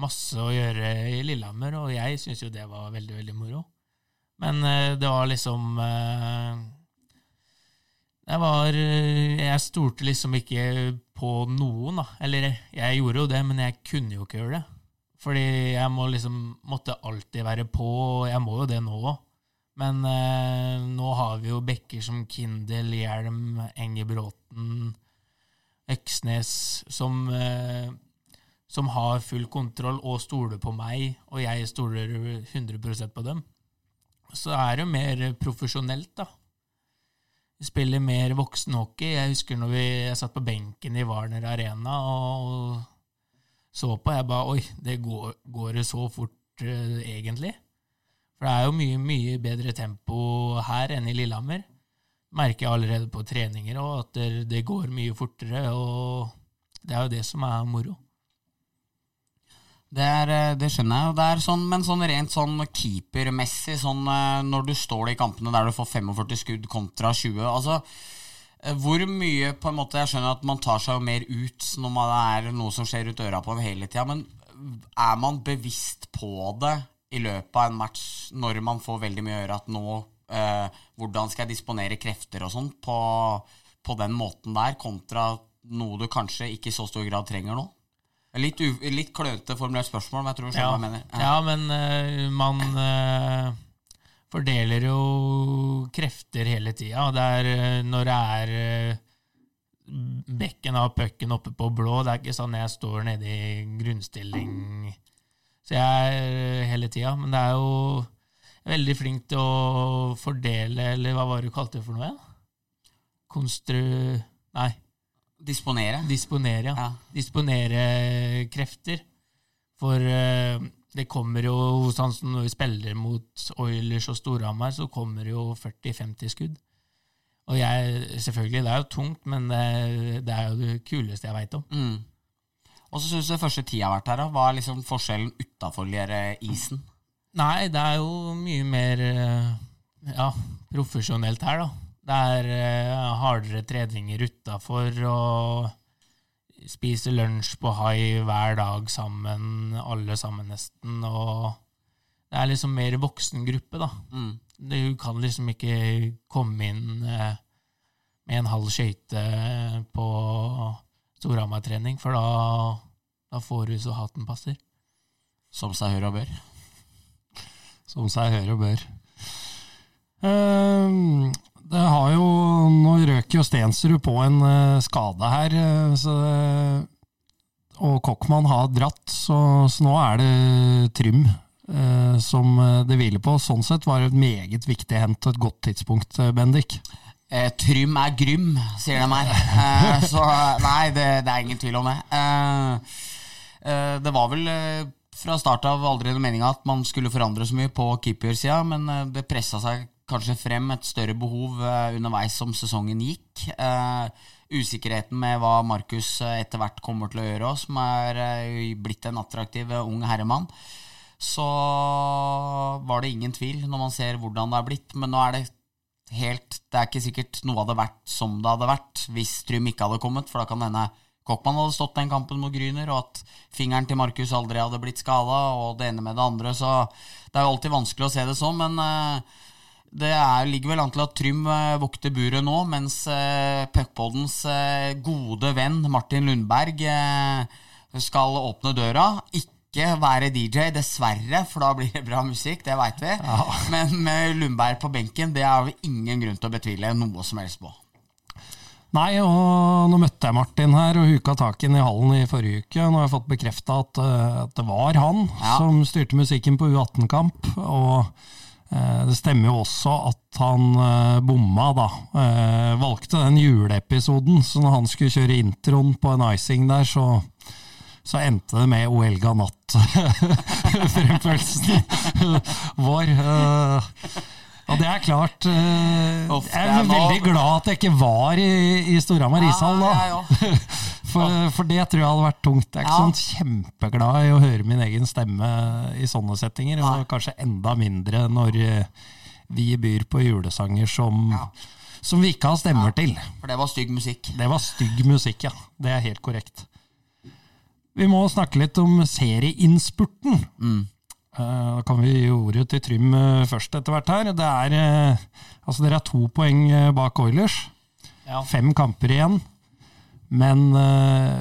masse å gjøre i Lillehammer, og jeg syns jo det var veldig, veldig moro. Men eh, det var liksom Jeg var eh, Jeg stolte liksom ikke på noen, da. Eller jeg gjorde jo det, men jeg kunne jo ikke gjøre det. Fordi jeg må liksom måtte alltid være på, og jeg må jo det nå òg. Men eh, nå har vi jo bekker som Kindel, Hjelm, Engebråten, Øksnes, som, eh, som har full kontroll og stoler på meg, og jeg stoler 100 på dem. Så er det jo mer profesjonelt, da. Vi spiller mer voksenhockey. Jeg husker når vi, jeg satt på benken i Warner Arena og så på. Jeg bare Oi, det går, går det så fort, eh, egentlig? For det er jo mye, mye bedre tempo her enn i Lillehammer. Merker jeg allerede på treninger òg, at det, det går mye fortere, og det er jo det som er moro.
Det, er, eh, det skjønner jeg, det er sånn, men sånn rent sånn keepermessig, sånn eh, når du står i kampene der du får 45 skudd kontra 20 altså eh, hvor mye på en måte, Jeg skjønner at man tar seg jo mer ut når man er noe som skjer ut øra på en hele tida, men er man bevisst på det i løpet av en match når man får veldig mye å gjøre at nå eh, Hvordan skal jeg disponere krefter og sånn på, på den måten der, kontra noe du kanskje ikke i så stor grad trenger nå? Litt, u, litt klønete formulert spørsmål, men jeg tror du skjønner hva jeg mener.
Ja, men uh, man uh, fordeler jo krefter hele tida. Det er eh, når det er uh, bekken av pucken oppe på blå, det er ikke sånn jeg står nede i grunnstilling. Så jeg er eh, hele tida. Men det er jo veldig flink til å fordele, eller hva var det du kalte det for noe Ja? Konstru... Nei.
Disponere.
Disponere, ja.
Ja.
Disponere krefter. For uh, det kommer jo, sånn som når vi spiller mot Oilers og Storhamar, så kommer jo 40-50 skudd. Og jeg, selvfølgelig, det er jo tungt, men det, det er jo det kuleste jeg veit om.
Mm. Og så syns du første tida har vært her, da? Hva er liksom forskjellen utafor isen?
Nei, det er jo mye mer eh, ja, profesjonelt her, da. Det er eh, hardere treninger utafor og spise lunsj på hai hver dag sammen, alle sammen nesten. Og det er liksom mer voksen gruppe, da.
Mm.
Du kan liksom ikke komme inn eh, med en halv skøyte på Storhamar-trening, for da, da får du så hatten passer.
Som seg hør og bør.
Som seg hør og bør. Um, det har jo Nå røk jo Stensrud på en uh, skade her, uh, så og Kokkmann har dratt, så, så nå er det Trym uh, som det hviler på. Sånn sett var det et meget viktig hent og et godt tidspunkt, Bendik.
Eh, Trym er grym, sier de her. Eh, så nei, det, det er ingen tvil om det. Eh, eh, det var vel eh, fra start av aldri noe meninga at man skulle forandre så mye på keepersida, men eh, det pressa seg kanskje frem et større behov eh, underveis som sesongen gikk. Usikkerheten med hva Markus etter hvert kommer til å gjøre, som er blitt en attraktiv ung herremann. Så var det ingen tvil når man ser hvordan det er blitt. Men nå er det helt Det er ikke sikkert noe hadde vært som det hadde vært hvis Trym ikke hadde kommet, for da kan hende Kokkmann hadde stått den kampen mot Gryner, og at fingeren til Markus aldri hadde blitt skada, og det ene med det andre. Så det er jo alltid vanskelig å se det sånn, men eh, det er, ligger vel an til at Trym eh, vokter buret nå, mens uh, Puckpoddens eh, gode venn Martin Lundberg eh, skal åpne døra. Ikke være DJ, dessverre, for da blir det bra musikk, det veit vi. Men med Lundberg på benken, det har vi ingen grunn til å betvile noe som helst på.
Nei, og nå møtte jeg Martin her og huka tak i i hallen i forrige uke. Nå har jeg fått bekrefta at, eh, at det var han
Ja.
som styrte musikken på U18-kamp. Og eh, det stemmer jo også at han eh, bomma, da. Eh, valgte den juleepisoden, så når han skulle kjøre introen på en icing der, så så endte det med O Elga natt-fremførelsen vår. eh, og det er klart eh, Jeg er veldig glad at jeg ikke var i, i Storhamar ishall da.
Ja, ja,
For, for det tror jeg hadde vært tungt. Jeg er ikke
Ja.
sånn kjempeglad i å høre min egen stemme i sånne settinger, og kanskje enda mindre når eh, vi byr på julesanger som,
Ja.
som vi ikke har stemmer til.
For det var stygg musikk.
Det var stygg musikk, ja. Det er helt korrekt. Vi må snakke litt om serieinnspurten.
Mm.
Eh, Da kan vi gi ordet til Trym eh, først etter hvert her. Det er, eh, altså dere er to poeng bak Oilers.
Ja.
Fem kamper igjen. Men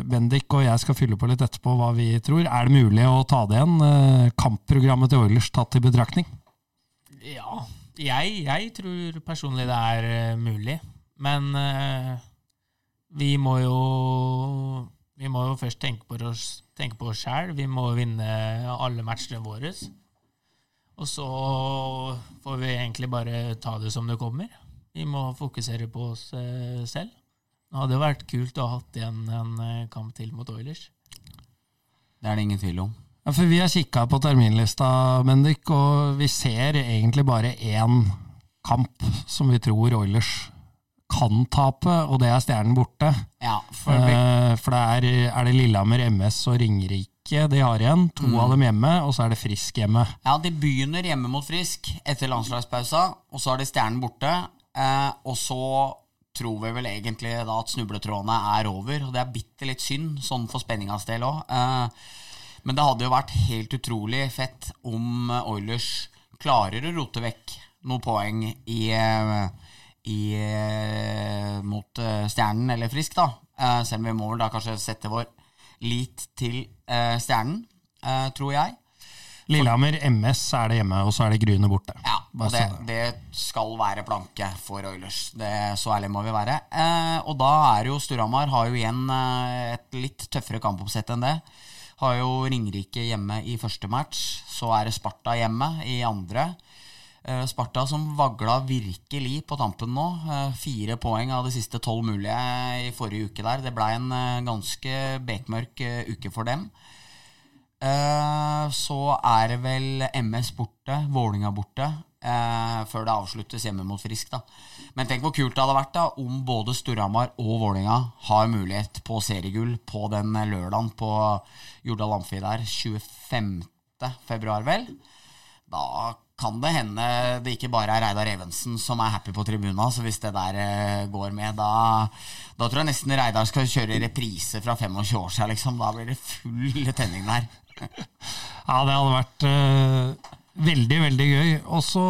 Bendik og jeg skal fylle på litt etterpå hva vi tror. Er det mulig å ta det igjen? kampprogrammet til Oilers tatt i betraktning?
Ja, jeg, jeg tror personlig det er mulig. Men vi må jo Vi må jo først tenke på oss, tenke på oss sjæl. Vi må vinne alle matchene våre. Og så får vi egentlig bare ta det som det kommer. Vi må fokusere på oss eh, selv. Det hadde vært kult å ha hatt igjen en eh, kamp til mot Oilers.
Det er det ingen tvil om.
Ja, for Vi har kikka på terminlista, Bendik, og vi ser egentlig bare én kamp som vi tror Oilers kan tape, og det er Stjernen borte.
Ja, for
Eh, for det er, er det Lillehammer, MS og Ringerike de har igjen. To
Mm.
av dem hjemme, og så er det Frisk hjemme.
Ja, de begynner hjemme mot Frisk etter landslagspausa, og så er det Stjernen borte. Uh, og så tror vi vel egentlig da at snubletrådene er over, og det er bitte litt synd, sånn for spenningas del òg. Eh, men det hadde jo vært helt utrolig fett om Oilers klarer å rote vekk noen poeng i, i eh, mot eh, Stjernen eller Frisk, da. Eh, selv om vi må da kanskje sette vår lit til Stjernen, tror jeg.
Lillehammer, MS er det hjemme, og så er det Gryne borte.
Ja, og det,
det.
skal være planke for Oilers. Det, så ærlig må vi være. Eh, og da er jo Storhamar har jo igjen et litt tøffere kampoppsett enn det. Har jo Ringerike hjemme i første match. Så er det Sparta hjemme i andre. Eh, Sparta som vagla virkelig på tampen nå. Eh, fire poeng av de siste tolv mulige i forrige uke der. Det blei en eh, ganske bekmørk uke for dem. Så er det vel MS borte, Vålinga borte, før det avsluttes hjemme mot Frisk. da. Men tenk hvor kult det hadde vært da om både Storhamar og Vålinga har mulighet på seriegull på den lørdagen på Jordal Amfi der 25. februar, vel. Da kan det hende det ikke bare er Reidar Evensen som er happy på tribuna. Så hvis det der eh, går med, da, da tror jeg nesten Reidar skal kjøre reprise fra 25 år siden. Liksom. Da blir det full tenning der.
Ja, det hadde vært uh, veldig, veldig gøy. Og så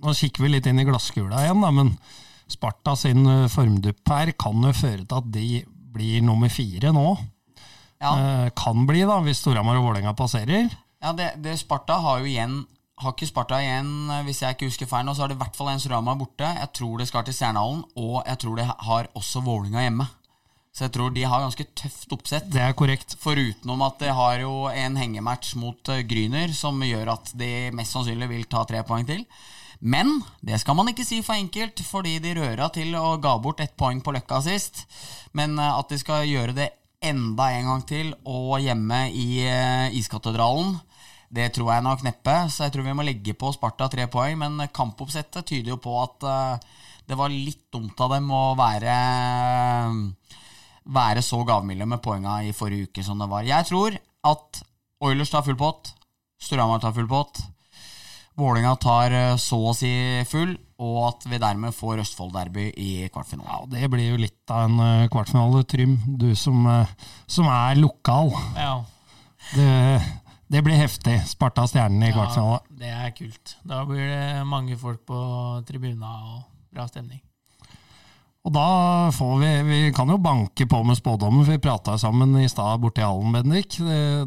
Nå kikker vi litt inn i glasskula igjen, da, men Sparta sin eh, formdupp her kan jo føre til at de blir nummer fire nå.
Ja.
Uh, kan bli, da, hvis Storhamar og Vålerenga passerer.
Ja, det, det Sparta har jo igjen Har ikke Sparta igjen, eh, hvis jeg ikke husker feil nå, så har det i hvert fall en Surama borte. Jeg tror det skal til Stjernehallen, og jeg tror det har også Vålinga hjemme. Så jeg tror de har ganske tøft oppsett.
Det er korrekt.
Forutenom at de har jo en hengematch mot eh, Gryner, som gjør at de mest sannsynlig vil ta tre poeng til. Men det skal man ikke si for enkelt, fordi de røra til og ga bort ett poeng på Løkka sist. Men eh, at de skal gjøre det enda en gang til, og hjemme i Iskatedralen, det tror jeg nok neppe. Så jeg tror vi må legge på Sparta tre poeng. Men kampoppsettet tyder jo på at eh, det var litt dumt av dem å være være så gavmilde med poenga i forrige uke som det var. Jeg tror at Oilers tar full pott, Storhamar tar full pott, Vålinga tar eh, så å si full, og at vi dermed får Østfold-derby i kvartfinalen.
Ja, Det blir jo litt av en eh, kvartfinale, Trym. Du som, som er lokal.
Ja,
Det, det blir heftig. Sparta Stjernen i kvartfinale.
ja, det er kult. Da blir det mange folk på tribuna og bra stemning.
Og da får vi Vi kan jo banke på med spådommen, for vi prata sammen i stad borte i hallen, Bendik.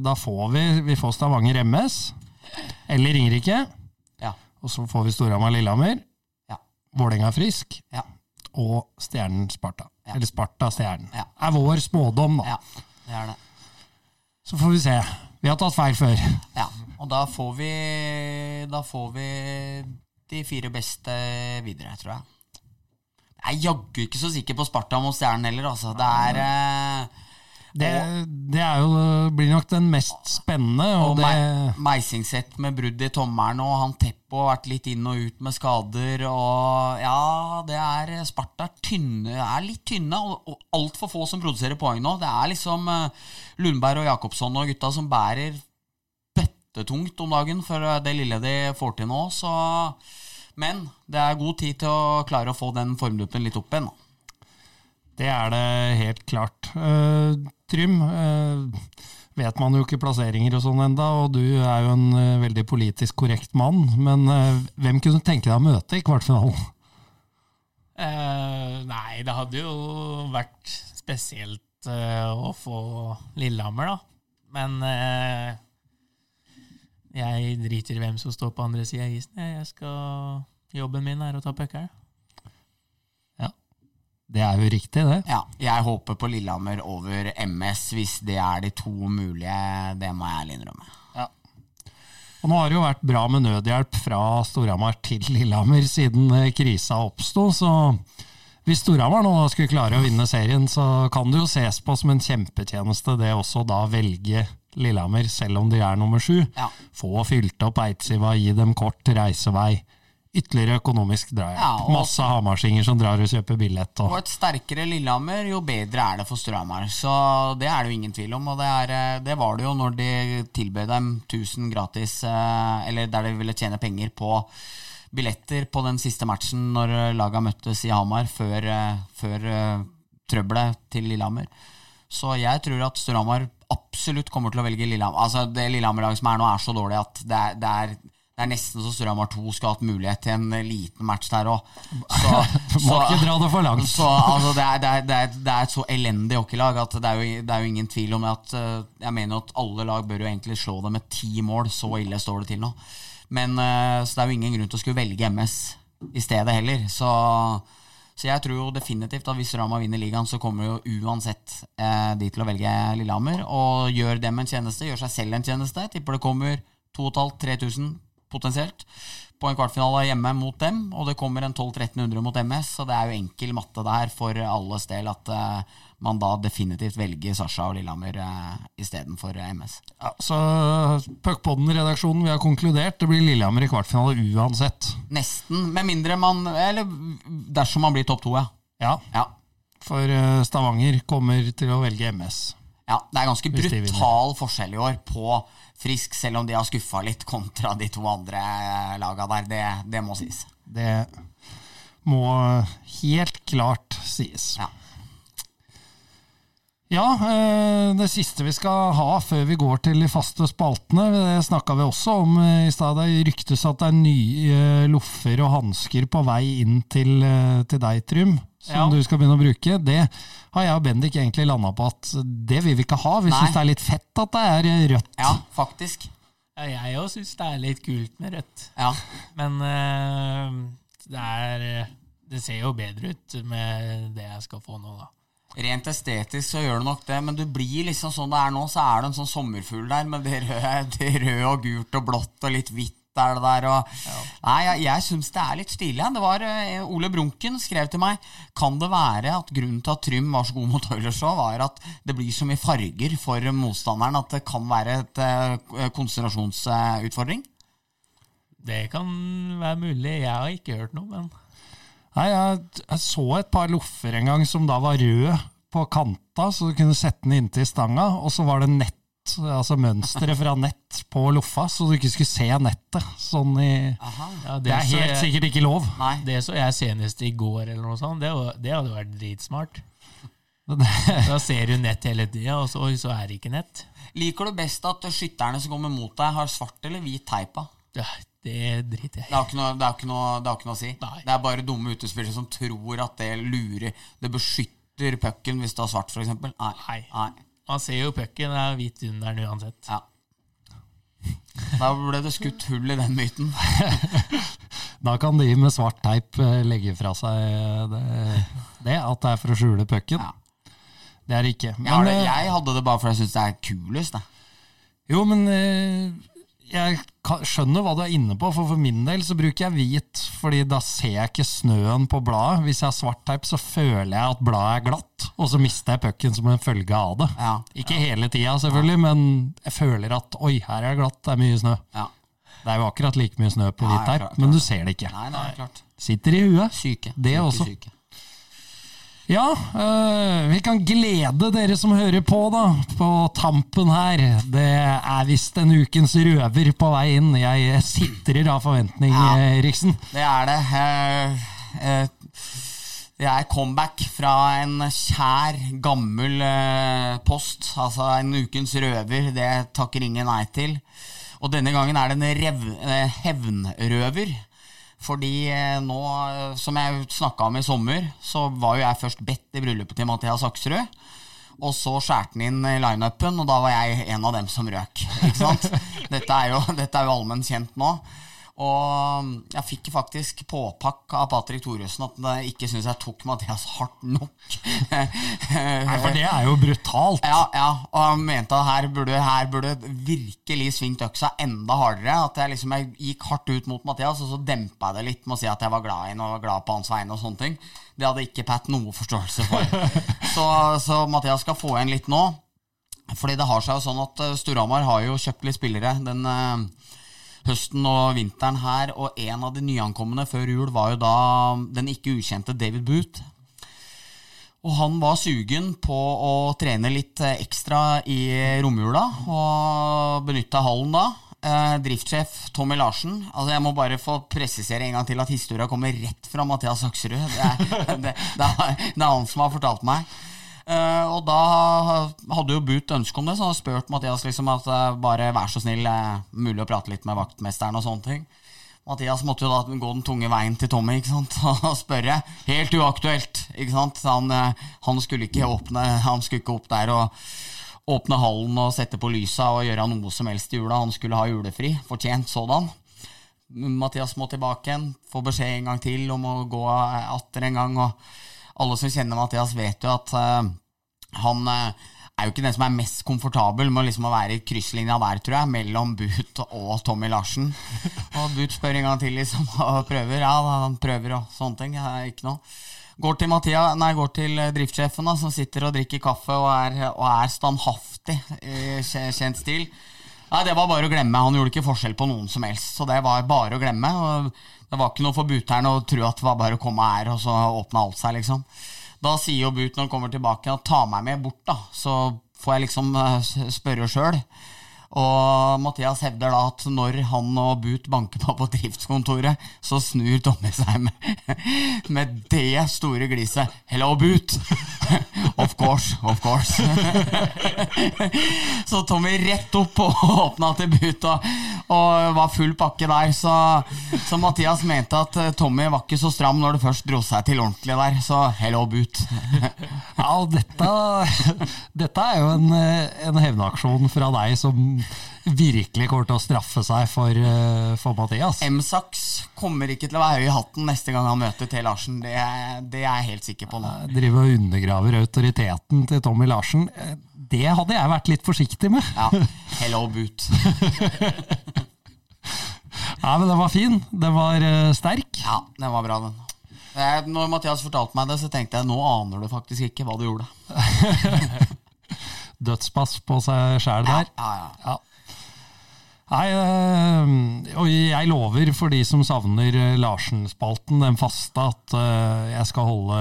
Da får vi, vi får Stavanger MS. Eller Ringerike.
Ja.
Og så får vi Storhamar Lillehammer.
Ja.
Vålerenga Frisk.
Ja.
Og Stjernen Sparta.
Ja.
Eller Sparta Stjernen.
Ja.
er vår spådom, da.
ja, det er det.
Så får vi se. Vi har tatt feil før.
Ja, og da får vi Da får vi de fire beste videre, tror jeg. Jeg er jaggu ikke så sikker på Sparta mot Stjernen heller, altså. Det er eh,
Det, det jo, blir nok den mest spennende. Og
Og
det,
Me- Meisingseth med brudd i tommelen, og han Teppo har vært litt inn og ut med skader. Og ja, det er Sparta tynne, er litt tynne, og, og altfor få som produserer poeng nå. Det er liksom eh, Lundberg og Jakobsson og gutta som bærer bøttetungt om dagen for eh, det lille de får til nå. Så Men det er god tid til å klare å få den formduppen litt opp igjen.
Det er det helt klart. Uh, Trym, uh, vet man jo ikke plasseringer og sånn enda, og du er jo en uh, veldig politisk korrekt mann. Men hvem kunne tenke deg å møte i kvartfinalen?
Nei, det hadde jo vært spesielt å få Lillehammer, da. Men jeg driter i hvem som står på andre sida av isen. Jeg skal, jobben min er å ta puckeren.
Det er jo riktig, det.
Ja, jeg håper på Lillehammer over MS hvis det er de to mulige. Det må jeg ærlig innrømme.
Og nå har det jo vært bra med nødhjelp fra Storhamar til Lillehammer siden eh, krisa oppsto, så hvis Storhamar nå skulle klare å vinne serien, så kan det jo ses på som en kjempetjeneste det også da velge Lillehammer, selv om de er nummer sju.
Ja.
Få fylt opp Eidsiva, gi dem kort reisevei. Ytterligere økonomisk drahjelp.
Ja, og-
Masse hamarsinger som drar og kjøper billett.
Og
Og,
et sterkere Lillehammer, jo bedre er det for Storhamar. Så det er det jo ingen tvil om. Og det, er, eh, det var det jo når de tilbød dem 1000 gratis, eh, eller der de ville tjene penger på billetter på den siste matchen når laga møttes i Hamar, før, eh, før trøbbelet til Lillehammer. Så jeg tror at Storhamar absolutt kommer til å velge Lillehammer. Altså Det Lillehammer-laget som er nå, er så dårlig at det er, det er, det er nesten så Storhamar 2 skal ha hatt mulighet til en eh, liten match der òg.
for langt.
Så altså, det, er, det, er, det, er, det er et så elendig hockeylag at det er, jo, det er jo ingen tvil om at eh, Jeg mener at alle lag bør jo egentlig slå det med ti mål. Så ille står det til nå. Men eh, Så det er jo ingen grunn til å skulle velge MS i stedet heller. Så, så jeg tror jo definitivt at hvis Rama vinner ligaen, så kommer jo uansett eh, de til å velge Lillehammer. Og gjør dem en tjeneste, gjør seg selv en tjeneste. Tipper det kommer 2500-3000 potensielt på en kvartfinale hjemme mot dem, og det kommer en 12-1300 mot MS, så det er jo enkel matte der for alles del at eh, man da definitivt velger Sasha og Lillehammer uh, istedenfor MS.
Ja, så Puckpodden-redaksjonen, vi har konkludert. Det blir Lillehammer i kvartfinale uansett.
Nesten, med mindre man Eller dersom man blir topp to, ja.
Ja,
ja.
for eh, Stavanger kommer til å velge MS.
Ja, Det er ganske brutal forskjell i år på Frisk, selv om de har skuffa litt kontra de to andre laga der. Det, det må sies.
Det må helt klart sies.
Ja.
Ja, eh, det siste vi skal ha før vi går til de faste spaltene, det snakka vi også om eh, i stad. Det ryktes at det er nye eh, loffer og hansker på vei inn til, til deg, Trym, som
Ja.
du skal begynne å bruke. Det har jeg og Bendik egentlig landa på at det vil vi ikke ha. Vi syns det er litt fett at det er eh, rødt.
Ja, faktisk.
Ja, jeg òg syns det er litt kult med rødt.
Ja.
Men eh, det er Det ser jo bedre ut med det jeg skal få nå, da.
Rent estetisk så gjør det nok det, men du blir liksom sånn det er nå, så er det en sånn sommerfugl der med det røde, det røde og gult og blått og litt hvitt er det der. Og, Nei, jeg, jeg syns det er litt stilig. Det var uh, Ole Brunken skrev til meg Kan det være at grunnen til at Trym var så god mot Oilers òg, var at det blir så mye farger for motstanderen at det kan være et uh, konsentrasjonsutfordring?
Det kan være mulig. Jeg har ikke hørt noe, men
Nei, jeg, jeg så et par loffer en gang som da var røde på kanta, så du kunne sette den inntil stanga, og så var det nett, altså mønsteret fra nett på loffa, så du ikke skulle se nettet. Sånn i
ja,
Det er helt
jeg,
sikkert ikke lov.
Nei.
Det så jeg senest i går, eller noe sånt. Det, det hadde vært dritsmart. Da ser du nett hele tida, og så, så er det ikke nett.
Liker du best at skytterne som kommer mot deg, har svart eller hvit teip på?
Ja, det driter jeg
Det har ikke noe, det har ikke noe, det har ikke noe å si.
Nei.
Det er bare dumme utespillere som tror at det lurer Det beskytter pucken hvis det har svart, f.eks. Nei.
Nei. Man ser jo pucken er hvit under den uansett.
Ja. Da ble det skutt hull i den myten.
Da kan de med svart teip eh, legge fra seg det, det at det er for å skjule pucken.
Ja.
Det er det ikke.
Jeg, har det,
eh,
jeg hadde det bare fordi jeg syns det er kulest. Da.
Jo, men eh, jeg skjønner hva du er inne på, for for min del så bruker jeg hvit, fordi da ser jeg ikke snøen på bladet. Hvis jeg har svart teip, så føler jeg at bladet er glatt, og så mister jeg pucken som en følge av det.
Ja.
Ikke hele tida, selvfølgelig, men jeg føler at oi, her er det glatt, det er mye snø.
Ja.
Det er jo akkurat like mye snø på hvit teip, men du ser det ikke.
Nei, nei, klart.
Sitter i huet.
Syke.
Det
Syke,
også.
Syke.
Ja, øh, vi kan glede dere som hører på, da, på tampen her. Det er visst en ukens røver på vei inn. Jeg sitrer av forventning,
Ja.
Riksen.
Det er det. Eh, eh, Det er comeback fra en kjær, gammel eh, post. Altså en ukens røver. Det takker ingen nei til. Og denne gangen er det en rev, eh, hevnrøver. Fordi eh, nå, som jeg snakka om i sommer, så var jo jeg først bedt i bryllupet til Mathias Aksrud. Og så skjærte han inn i lineupen, og da var jeg en av dem som røk. Dette er jo, dette er jo allmenn kjent nå. Og jeg fikk faktisk påpakk av Patrick Thoresen at jeg ikke syns jeg tok Mathias hardt nok.
Nei, for det er jo brutalt.
Ja, ja, og han mente at her burde, her burde virkelig svingt øksa enda hardere. At jeg liksom jeg gikk hardt ut mot Mathias, og så dempa jeg det litt med å si at jeg var glad i ham og var glad på hans vegne. og sånne ting. Det hadde ikke Pat noe forståelse for. så, så Mathias skal få igjen litt nå. Fordi det har seg jo sånn at eh, Storhamar har jo kjøpt litt spillere den eh, høsten og vinteren her, og en av de nyankomne før jul var jo da den ikke ukjente David Booth. Og han var sugen på å trene litt ekstra i romjula, og benytta hallen da. Eh, driftssjef Tommy Larsen. Altså Jeg må bare få presisere en gang til at historia kommer rett fra Mathias Aksrud. Det det, det, det er han som har fortalt meg. Eh, og da hadde jo Boot ønske om det, så han spurte spurt Mathias liksom at eh, bare vær så snill, eh, mulig å prate litt med vaktmesteren og sånne ting. Mathias måtte jo da gå den tunge veien til Tommy ikke sant? og spørre. Helt uaktuelt. ikke sant? Han, han skulle ikke åpne Han skulle ikke opp der og åpne hallen og sette på lysa og gjøre noe som helst i jula. Han skulle ha julefri. Fortjent sådan. Mathias må tilbake igjen, få beskjed en gang til om å gå atter en gang. og Alle som kjenner Mathias, vet jo at eh, han eh, er jo ikke den som er mest komfortabel med liksom å være i krysslinja der, tror jeg, mellom Boot og Tommy Larsen. Og Boot spør en gang til, liksom, og prøver. Ja, han prøver og sånne ting. Ikke noe. Går til, Mathia, nei, går til eh, driftssjefen, da, som sitter og drikker kaffe og er, og er standhaftig i kjent stil. Nei, Det var bare å glemme. Han gjorde ikke forskjell på noen som helst. Så det var bare å glemme. og Det var ikke noe for buteren å tro at det var bare å komme her, og så åpna alt seg, liksom. Da sier jo But når han kommer tilbake, at ta meg med bort, da. Så får jeg liksom eh, spørre sjøl. Og Mathias hevder da at når han og Boot banker på på driftskontoret, så snur Tommy seg med, med det store gliset. 'Hello, Boot!' of course, of course. så Tommy rett opp og åpna til Boot og, og var full pakke der. Så, så Mathias mente at eh, Tommy var ikke så stram når det først dro seg til ordentlig der. Så 'hello, Boot'.
Ja, dette, dette er jo en, eh, en hevnaksjon fra deg som virkelig kommer til å straffe seg for, eh, for Mathias.
M-Saks kommer ikke til å være høy i hatten neste gang han møter T. Larsen. Det, det er jeg helt sikker på nå.
Driver og undergraver autoriteten til Tommy Larsen. Eh, Det hadde jeg vært litt forsiktig med.
Ja, Hello, Boot.
Nei, men den var fin. Den var eh, sterk.
Ja, den var bra, den. Eh, Når Mathias fortalte meg det, så tenkte jeg nå aner du faktisk ikke hva du gjorde.
Dødspass på seg sjæl der.
Ja, ja.
Ja. Nei, øh, og jeg lover for de som savner øh, Larsen-spalten, den faste, at øh, jeg skal holde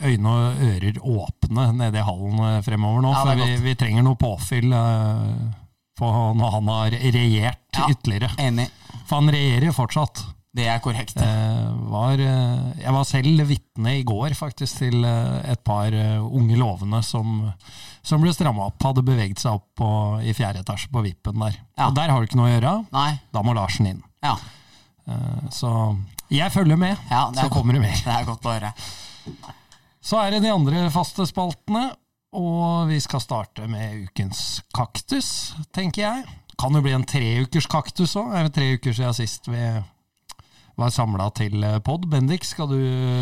øyne og ører åpne nede i hallen fremover nå.
Ja,
for vi, vi trenger noe påfyll på når han har regjert ytterligere.
Enig.
For han regjerer fortsatt.
Det er korrekt.
Eh, var, eh, jeg var selv vitne i går faktisk til eh, et par unge lovende som, som ble stramma opp. Hadde beveget seg opp på, i fjerde etasje på vippen der.
Ja.
Og der har du ikke noe å gjøre.
Nei.
Da må Larsen inn.
Ja,
Eh, så jeg følger med,
ja
så
er
kommer det mer.
det er godt å høre.
Så er det de andre faste spaltene, og vi skal starte med ukens kaktus, tenker jeg. Kan jo bli en treukers kaktus òg. Det er tre uker siden sist vi var samla til pod. Bendik, skal du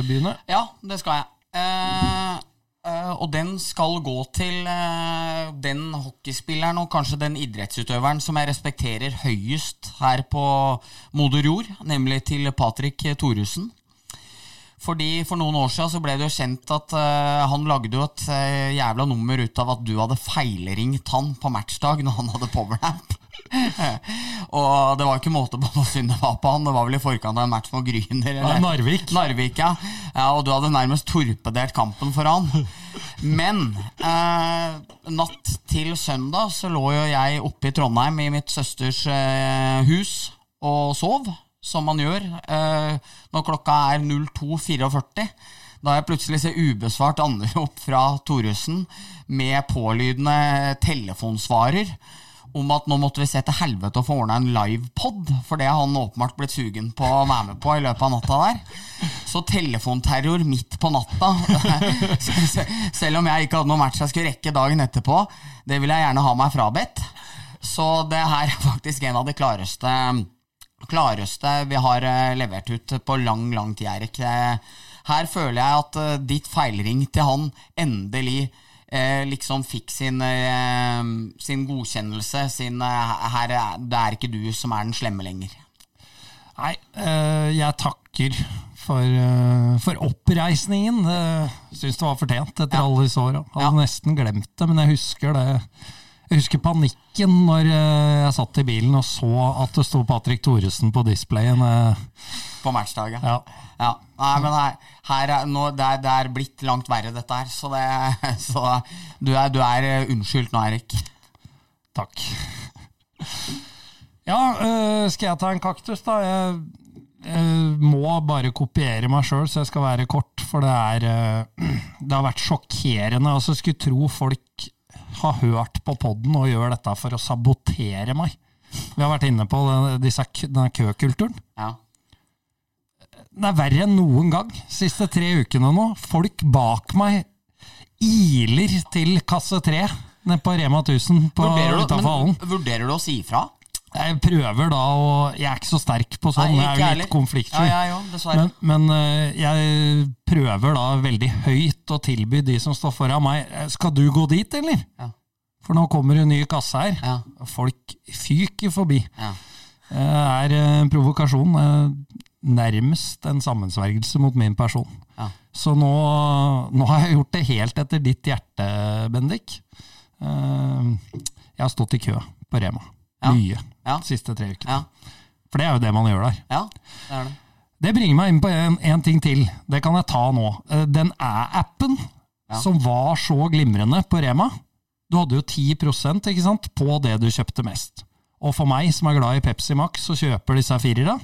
begynne?
Ja, det skal jeg. Eh, eh, og den skal gå til eh, den hockeyspilleren og kanskje den idrettsutøveren som jeg respekterer høyest her på moder jord, nemlig til Patrick Thoresen. Fordi For noen år siden så ble det jo kjent at eh, han lagde jo et eh, jævla nummer ut av at du hadde feilringt han på matchdag når han hadde powernap. og det var ikke måte på hvor synd det var på han. Det var vel i forkant av en match mot Gryner.
Ja, Narvik.
Narvik, ja. ja. Og du hadde nærmest torpedert kampen for han. Men eh, natt til søndag så lå jo jeg oppe i Trondheim i mitt søsters eh, hus og sov, som man gjør eh, når klokka er 02.44. Da jeg plutselig ser ubesvart anrop fra Thoresen med pålydende telefonsvarer om at nå måtte vi se til helvete å få ordna en livepod, for det har han åpenbart blitt sugen på å være med på i løpet av natta der. Så telefonterror midt på natta, selv om jeg ikke hadde noen match jeg skulle rekke dagen etterpå, det vil jeg gjerne ha meg frabedt. Så det her er faktisk en av de klareste klareste vi har eh, levert ut på lang, lang tid, Erik. Eh, Her føler jeg at eh, ditt feilring til han endelig eh, liksom fikk sin, eh, sin godkjennelse. Sin eh, her, er- Det er ikke du som er den slemme lenger.
Nei, eh, jeg takker for, eh, for oppreisningen. Syns det var fortjent etter
Ja.
alle disse åra. Hadde
Ja.
nesten glemt det, men jeg husker det. Jeg husker panikken når jeg satt i bilen og så at det sto Patrick Thoresen på displayen.
På matchdagen.
ja.
Ja. Nei, men her, her er, nå, det, er, det er blitt langt verre, dette her. Så, det, så du, er, du er eh, unnskyldt nå, Erik.
Takk. Ja, øh, skal jeg ta en kaktus, da? Jeg øh, må bare kopiere meg sjøl, så jeg skal være kort. For det er øh, Det har vært sjokkerende. Altså, skulle tro folk har hørt på poden og gjør dette for å sabotere meg. Vi har vært inne på denne køkulturen.
Ja.
Det er verre enn noen gang. Siste tre ukene nå. Folk bak meg iler til kasse tre nede på Rema 1000 på
Vurderer, du, men, vurderer du å si ifra?
Jeg prøver da å Jeg er ikke så sterk på sånn,
Nei,
jeg er jo
heller.
litt konfliktsky.
Ja, ja, òg.
Men, men øh, jeg prøver da veldig høyt å tilby de som står foran meg eh, Skal du gå dit, eller?
Ja.
For nå kommer det en ny kasse her.
Ja.
Folk fyker forbi.
Ja.
Det er eh, en provokasjon. Nærmest en sammensvergelse mot min person.
Ja.
Så nå, nå har jeg gjort det helt etter ditt hjerte, Bendik. Eh, Jeg har stått i kø på Rema.
Ja.
Mye.
Ja.
De siste tre ukene.
Ja.
For det er jo det man gjør der.
ja, det er det.
Det bringer meg inn på en, en ting til. Det kan jeg ta nå. Eh, Den æ-appen
Ja.
som var så glimrende på Rema. Du hadde jo 10 ikke sant, på det du kjøpte mest. Og for meg som er glad i Pepsi Max og kjøper disse firere,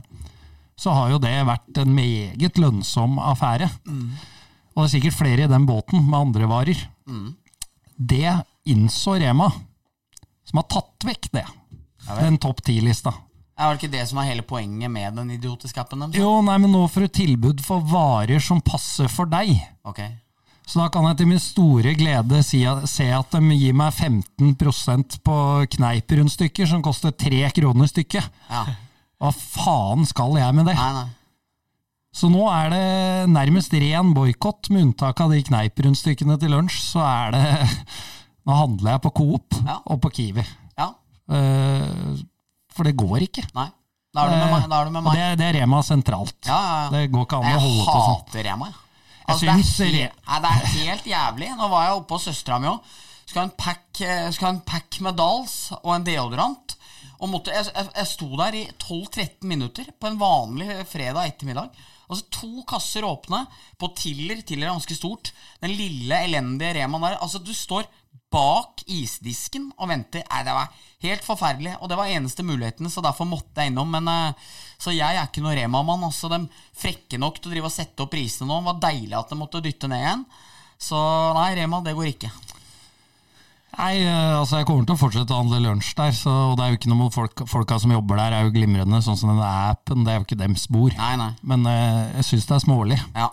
så har jo det vært en meget lønnsom affære. Og det er sikkert flere i den båten med andre varer. Det innså Rema, som har tatt vekk det. Den topp ti-lista.
Er det ikke det som er hele poenget med den idiotiske appen Dem,
Jo, nei, men nå får du tilbud for varer som passer for deg.
Ok.
Så da kan jeg til min store glede si, se at de gir meg 15% på kneiprundstykker som koster tre kroner stykket.
Ja.
Hva faen skal jeg med det?
Nei, nei.
Så nå er det nærmest ren boikott, med unntak av de kneiprundstykkene til lunsj. Så er det Nå handler jeg på Coop
Ja.
og på Kiwi.
Ja.
Uh, For det går ikke.
Nei. Da er du med meg. Er du med
Og
meg.
det, det er Rema sentralt.
Ja.
Det går ikke an å holde på sånn.
Jeg hater Rema, jeg.
Jeg
Altså, det, er helt, nei, det er helt jævlig. Nå var jeg oppe hos søstera mi òg. Skal ha en pack, eh, skal ha en pack med Dals og en deodorant. Og måtte, jeg, jeg, jeg sto der i 12-13 minutter på en vanlig fredag ettermiddag. Altså To kasser åpne på Tiller. Tiller er ganske stort. Den lille, elendige Remaen der. Altså Du står bak isdisken og venter. Nei, Det var helt forferdelig. Og det var eneste muligheten, så derfor måtte jeg innom. Men eh, Så jeg er ikke noe Rema-mann. Altså, de frekke nok til å drive og sette opp prisene nå. Det var deilig at de måtte dytte ned igjen. Så nei, Rema, det går ikke.
Nei, eh, altså jeg kommer til å fortsette å handle lunsj der, så, og det er jo ikke noe folk, folka som jobber der, er jo glimrende, sånn som den appen, det er jo ikke dems bord.
Nei, nei.
Men uh, jeg syns det er smålig,
Ja.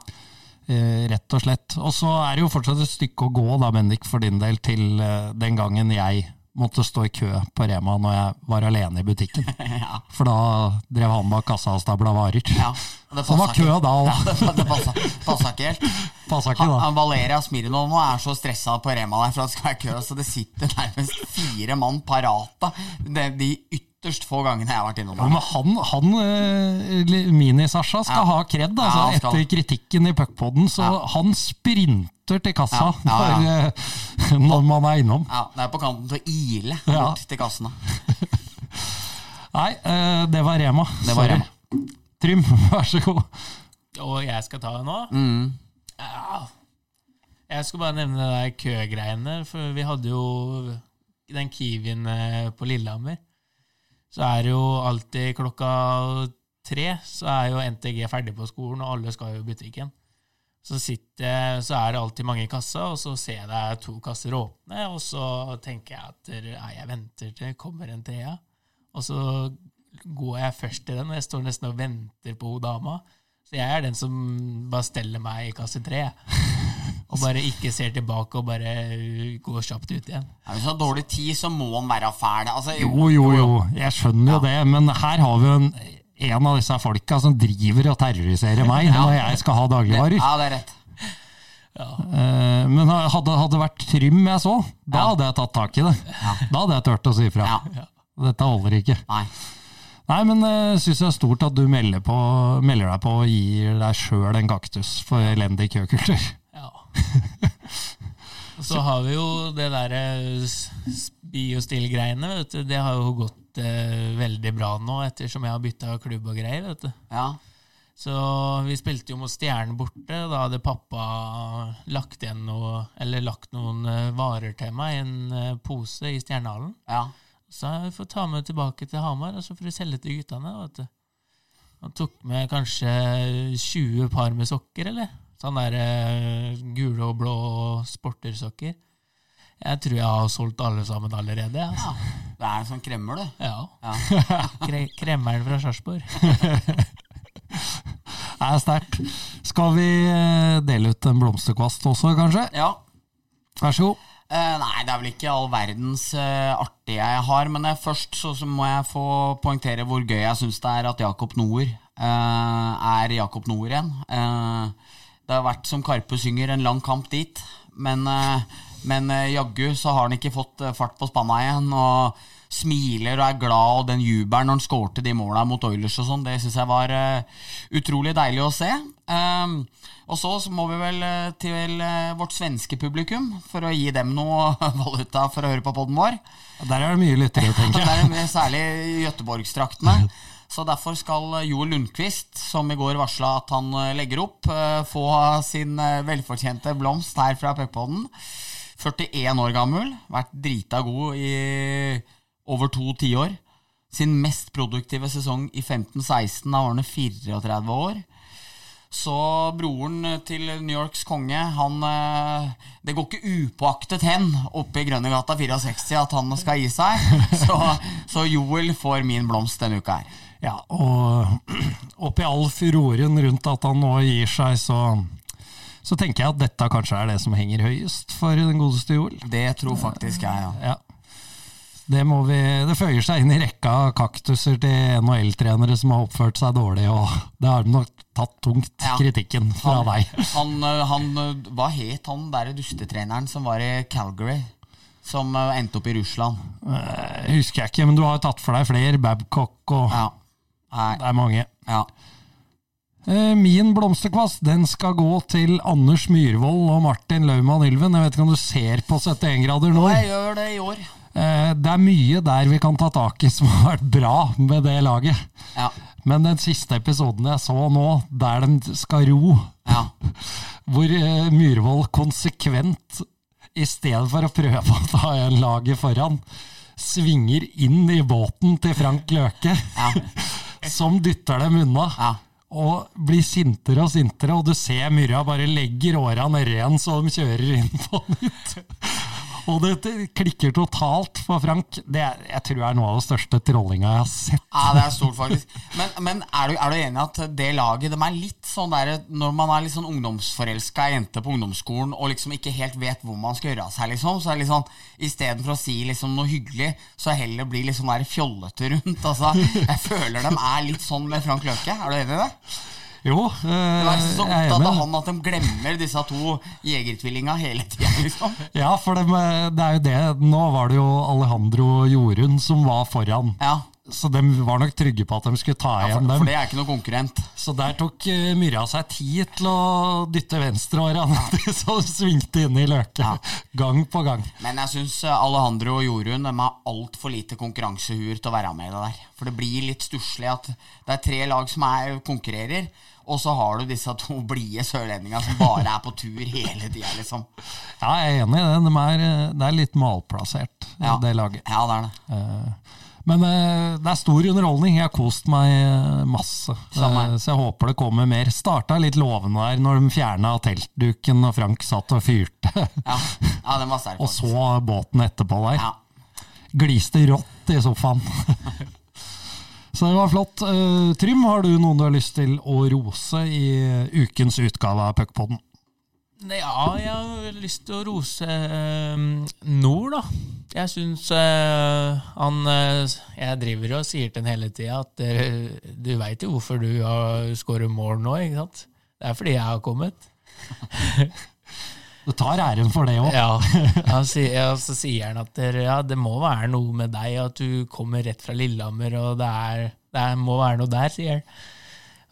Uh, rett og slett. Og så er det jo fortsatt et stykke å gå, da, Bendik, for din del, til uh, den gangen jeg måtte stå i kø på Rema når jeg var alene i butikken.
ja.
For da drev han bak kassa og stabla varer.
ja.
Det var kø da òg.
Ja, det, det passa, ikke helt.
Passa ikke,
Han,
da.
han Valeria Smirnov nå er så stressa på Rema der for at det skal være kø, så det sitter nærmest fire mann parata det, de ytterst få gangene jeg har vært innom
Ja, men han, han eh, Mini-Sasha skal
Ja.
ha kred, altså,
Ja, skal.
etter kritikken i puckpoden. Så han sprinter til kassa
Ja, ja, ja.
Når, eh, når man er innom.
Ja, Det er på kanten til å ile
Ja.
bort til kassene.
Nei, eh, det var Rema.
Det var
Sorry.
Rema.
Trym, vær så god.
Og jeg skal ta det nå?
Mm.
Ja. Jeg skal bare nevne det der køgreiene, for vi hadde jo den Kiwien eh, på Lillehammer. Så er det jo alltid klokka tre, så er jo NTG ferdig på skolen, og alle skal jo i butikken. Så, sitter, så er det alltid mange i kassa, og så ser jeg det er to kasser åpne, og så tenker jeg at nei, jeg venter til det kommer en trea. Og så går jeg først til den, og jeg står nesten og venter på hun dama. Så jeg er den som bare steller meg i kasse tre. Og bare ikke ser tilbake og bare går kjapt ut igjen.
Ja, hvis så har dårlig tid, så må han være fæl. Altså,
Jo, jo, jo, jeg skjønner jo det, men her har vi jo en, en av disse folka som driver og terroriserer meg når jeg skal ha dagligvarer.
Ja, det er rett.
Ja. Men hadde det vært Trym jeg så, da
Ja.
hadde jeg tatt tak i det. Da hadde jeg turt å si ifra.
Ja.
Dette holder ikke.
Nei.
Nei, men uh, syns jeg er stort at du melder, på, melder deg på og gir deg sjøl en kaktus for elendig køkultur.
Ja. Så har vi jo det derre biostil-greiene, vet du. Det har jo gått eh, veldig bra nå, ettersom jeg har bytta klubb og greier, vet du.
Ja.
Så vi spilte jo mot Stjernen borte. Da hadde pappa lagt igjen noe, eller lagt noen eh, varer til meg i en eh, pose i Stjernehallen.
ja.
Så jeg får ta med tilbake til Hamar, og så får du selge til guttene. vet du. Han tok med kanskje 20 par med sokker, eller? Sånn der uh, gule og blå sportersokker. Jeg tror jeg har solgt alle sammen allerede. Altså. Ja.
Det er en sånn kremmer, du.
Ja.
Ja.
Kre kremmeren fra Sarpsborg.
Det er sterkt. Skal vi eh, dele ut en blomsterkvast også, kanskje?
ja.
Vær så god.
Uh, nei, det er vel ikke all verdens uh, artige jeg har, men jeg, først så, så må jeg få poengtere hvor gøy jeg syns det er at Jakob Noer uh, er Jakob Noer igjen. Eh, Det har vært som Karpe synger, en lang kamp dit. Men, eh, men eh, jaggu så har han ikke fått eh, fart på spanna igjen. Og smiler og er glad, og den jubelen når han skårte de måla mot Oilers og sånn, det syns jeg var utrolig deilig å se. Um, og så, så må vi vel til vårt svenske publikum for å gi dem noe valuta for å høre på poden vår.
Der er det mye lyttere, tenker jeg.
Der er mye- særlig i Göteborgstraktene. Så derfor skal Joel Lundqvist, som i går varsla at han eh, legger opp, eh, få sin eh, velfortjente blomst her fra Puckpodden. 41 år gammel, vært drita god i over to tiår. Sin mest produktive sesong i 15-16, da var han 34 år. Så broren til New Yorks konge, han eh, Det går ikke upåaktet hen oppe i Grønnegata 64 at han skal gi seg. Så, så Joel får min blomst denne uka her.
Ja, og oppi all furoren rundt at han nå gir seg, så, så tenker jeg at dette kanskje er det som henger høyest for den godeste Joel.
Det tror faktisk jeg, ja.
Ja. Det, må vi, det føyer seg inn i rekka av kaktuser til NHL-trenere som har oppført seg dårlig, og det har de nok tatt tungt,
Ja.
kritikken fra
Han,
deg.
han, eh, han eh, Hva het han derre dustetreneren som var i Calgary? Som eh, endte opp i Russland?
Eh, Husker jeg ikke, men du har jo tatt for deg flere, Babcock og
Ja. Nei.
Det er mange.
Ja.
Eh, Min blomsterkvast den skal gå til Anders Myhrvold og Martin Laumann Ylven. Jeg vet ikke om du ser på 71 grader nå?
Jeg gjør det i år.
Eh, Det er mye der vi kan ta tak i som har vært bra med det laget.
Ja.
Men den siste episoden jeg så nå, der de skal ro,
Ja.
hvor eh, Myhrvold konsekvent, i stedet for å prøve å ta igjen laget foran, svinger inn i båten til Frank Løke,
Ja.
som dytter dem unna.
Ja.
Og blir sintere og sintere, og du ser Myrra bare legger åra ned igjen så de kjører inn på nytt. Og det det klikker totalt for Frank. Det er, jeg tror er noe av det største trollinga jeg har sett.
Ja, det er stort, faktisk. Men, men er, du, er du enig at det laget de er litt sånn der Når man er litt sånn ungdomsforelska jente på ungdomsskolen og liksom ikke helt vet hvor man skal gjøre av seg, liksom, så er det litt sånn istedenfor å si liksom noe hyggelig, så heller bli litt sånn der fjollete rundt. Altså, jeg føler de er litt sånn med Frank Løke. Er du enig i det?
Jo,
Du
eh,
er så
er
opptatt av han at de glemmer disse to jegertvillinga hele tida, liksom.
Ja, for dem, eh, det er jo det. Nå var det jo Alejandro Jorunn som var foran.
Ja,
Så de var nok trygge på at de skulle ta
for,
igjen
for
dem.
det er ikke noe konkurrent.
Så der tok uh, Myrra seg tid til å dytte venstreåra nedi, så de svingte inn i løket. Gang på gang.
Men jeg syns Alejandro og Jorunn de har altfor lite konkurransehuer til å være med i det der. For det blir litt stusslig at det er tre lag som er, konkurrerer, og så har du disse to blide sørlendingene som bare er på tur hele tida, liksom.
Ja, jeg er enig i det. De er, eh, det er litt malplassert, eh,
Ja.
det laget.
Ja, det er det.
Eh, Men eh, det er stor underholdning. Jeg har kost meg eh, masse.
Samme.
Eh, Så jeg håper det kommer mer. Starta litt lovende her når de fjerna teltduken og Frank satt og fyrte.
Ja, ja den var sterk.
Og så båten etterpå der.
Ja.
Gliste rått i sofaen. Så det var flott. Trym, har du noen du har lyst til å rose i ukens utgave av Puckpodden?
Ja, jeg har lyst til å rose eh, Nord, da. Jeg syns eh, han eh, Jeg driver og sier til han hele tida at eh, du veit jo hvorfor du har skåret mål nå, ikke sant? Det er fordi jeg har kommet.
Du tar æren for det òg.
Ja, Og ja, Så sier han at ja, det må være noe med deg, at du kommer rett fra Lillehammer, og det, er, det er, må være noe der, sier han.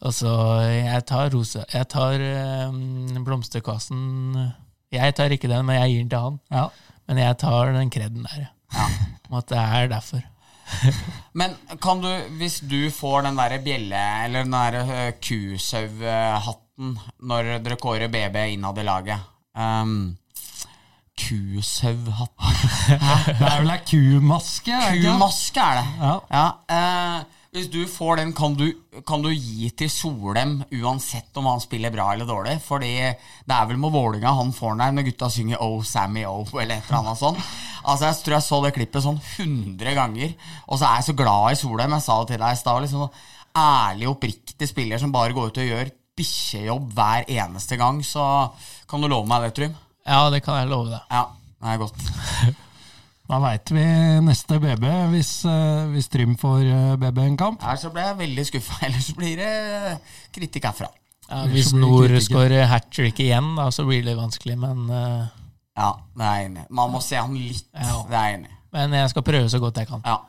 Og så jeg tar rosa Jeg tar um, blomsterkassen Jeg tar ikke den, men jeg gir den til han.
Ja.
Men jeg tar den kreden der, ja. Om at det er derfor.
Men kan du, hvis du får den der bjelle, eller den der uh, kusauhatten når dere kårer BB innad i laget um, Kusauhatten
Det er vel ei kumaske?
Kumaske er det.
Ja.
Ja, eh, hvis du får den, kan du, kan du gi til Solem uansett om han spiller bra eller dårlig? Fordi det er vel med Vålinga han får den der når gutta synger Oh, Sammy Oh, eller et eller annet sånt. Altså, Jeg tror jeg så det klippet sånn 100 ganger, og så er jeg så glad i Solem. Jeg sa det til deg i stad. Liksom, ærlig, oppriktig spiller som bare går ut og gjør bikkjejobb hver eneste gang. Så kan du love meg det, Trym?
Ja, det kan jeg love deg.
Ja, det er godt.
Da veit vi neste BB, hvis, eh, hvis Trym får eh, BB en kamp.
Her så ble jeg veldig skuffa. Ellers blir det kritikk herfra.
Ja, hvis
blir
Nord skårer hat trick igjen, da, så blir det vanskelig. Men, uh...
Ja, det er jeg enig i. Man må se han litt.
Ja.
Det er jeg enig i.
men jeg skal prøve så godt jeg kan.
Ja.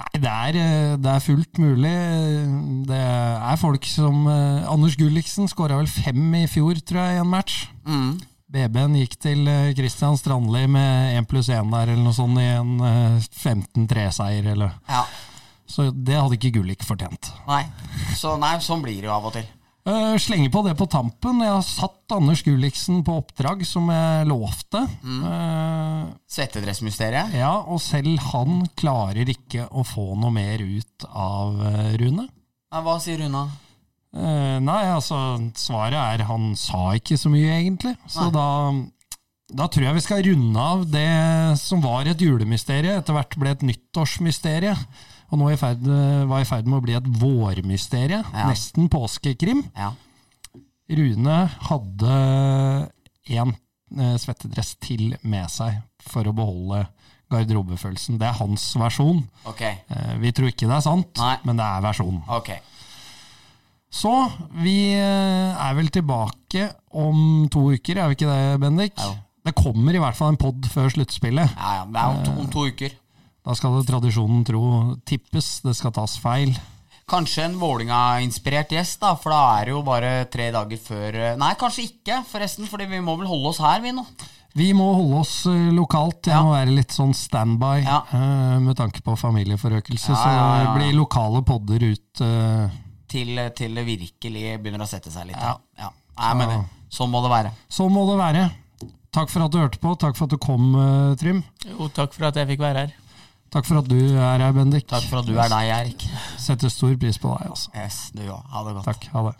Nei, det er, eh, det er fullt mulig. Det er folk som eh, Anders Gulliksen skåra vel fem i fjor, tror jeg, i en match.
Mm.
BB-en gikk til Kristian Christian Strandli med 1 pluss 1 der, eller noe sånt, i en eh, 15-3-seier, eller
ja.
Så det hadde ikke Gullik fortjent.
Nei. Så nei, sånn blir det jo av og til.
Uh, slenger på det på tampen. Jeg har satt Anders Gulliksen på oppdrag, som jeg lovte. Eh,
Svettedressmysteriet.
ja, og selv han klarer ikke å få noe mer ut av eh, Rune.
Hva sier Runa?
Eh, nei, altså, svaret er han sa ikke så mye, egentlig. Så da, da tror jeg vi skal runde av det som var et julemysterie, etter hvert ble et nyttårsmysterie. Og nå i ferd, var i ferd med å bli et vårmysterie.
Ja.
Nesten påskekrim.
Ja.
Rune hadde en eh, svettedress til med seg for å beholde garderobefølelsen. Det er hans versjon.
Okay.
Eh, vi tror ikke det er sant,
Nei.
men det er versjonen.
Ok.
Så vi eh, er vel tilbake om to uker, er vi ikke det, Bendik?
Ja.
Det kommer i hvert fall en pod før sluttspillet.
Ja, ja. Det er om to, om to uker.
Da skal det tradisjonen tro tippes, det skal tas feil.
Kanskje en Vålinga-inspirert gjest, da, for da er det jo bare tre dager før eh, Nei, kanskje ikke, forresten, fordi vi må vel holde oss her, vi nå.
Vi må holde oss eh, lokalt. Jeg
Ja.
må være litt sånn standby
Ja.
uh, med tanke på familieforøkelse.
Ja,
Så det blir lokale podder ut. eh,
Til, til det virkelig begynner å sette seg litt.
Ja.
Ja. Nei, men det, sånn må det være.
Sånn må det være. Takk for at du hørte på. Takk for at du kom, eh, Trym.
Jo, takk for at jeg fikk være her.
Takk for at du er her, Bendik.
Takk for at du er deg, Erik.
Setter stor pris på deg. Altså.
Yes, du òg. Ha det godt.
Takk. Ha det.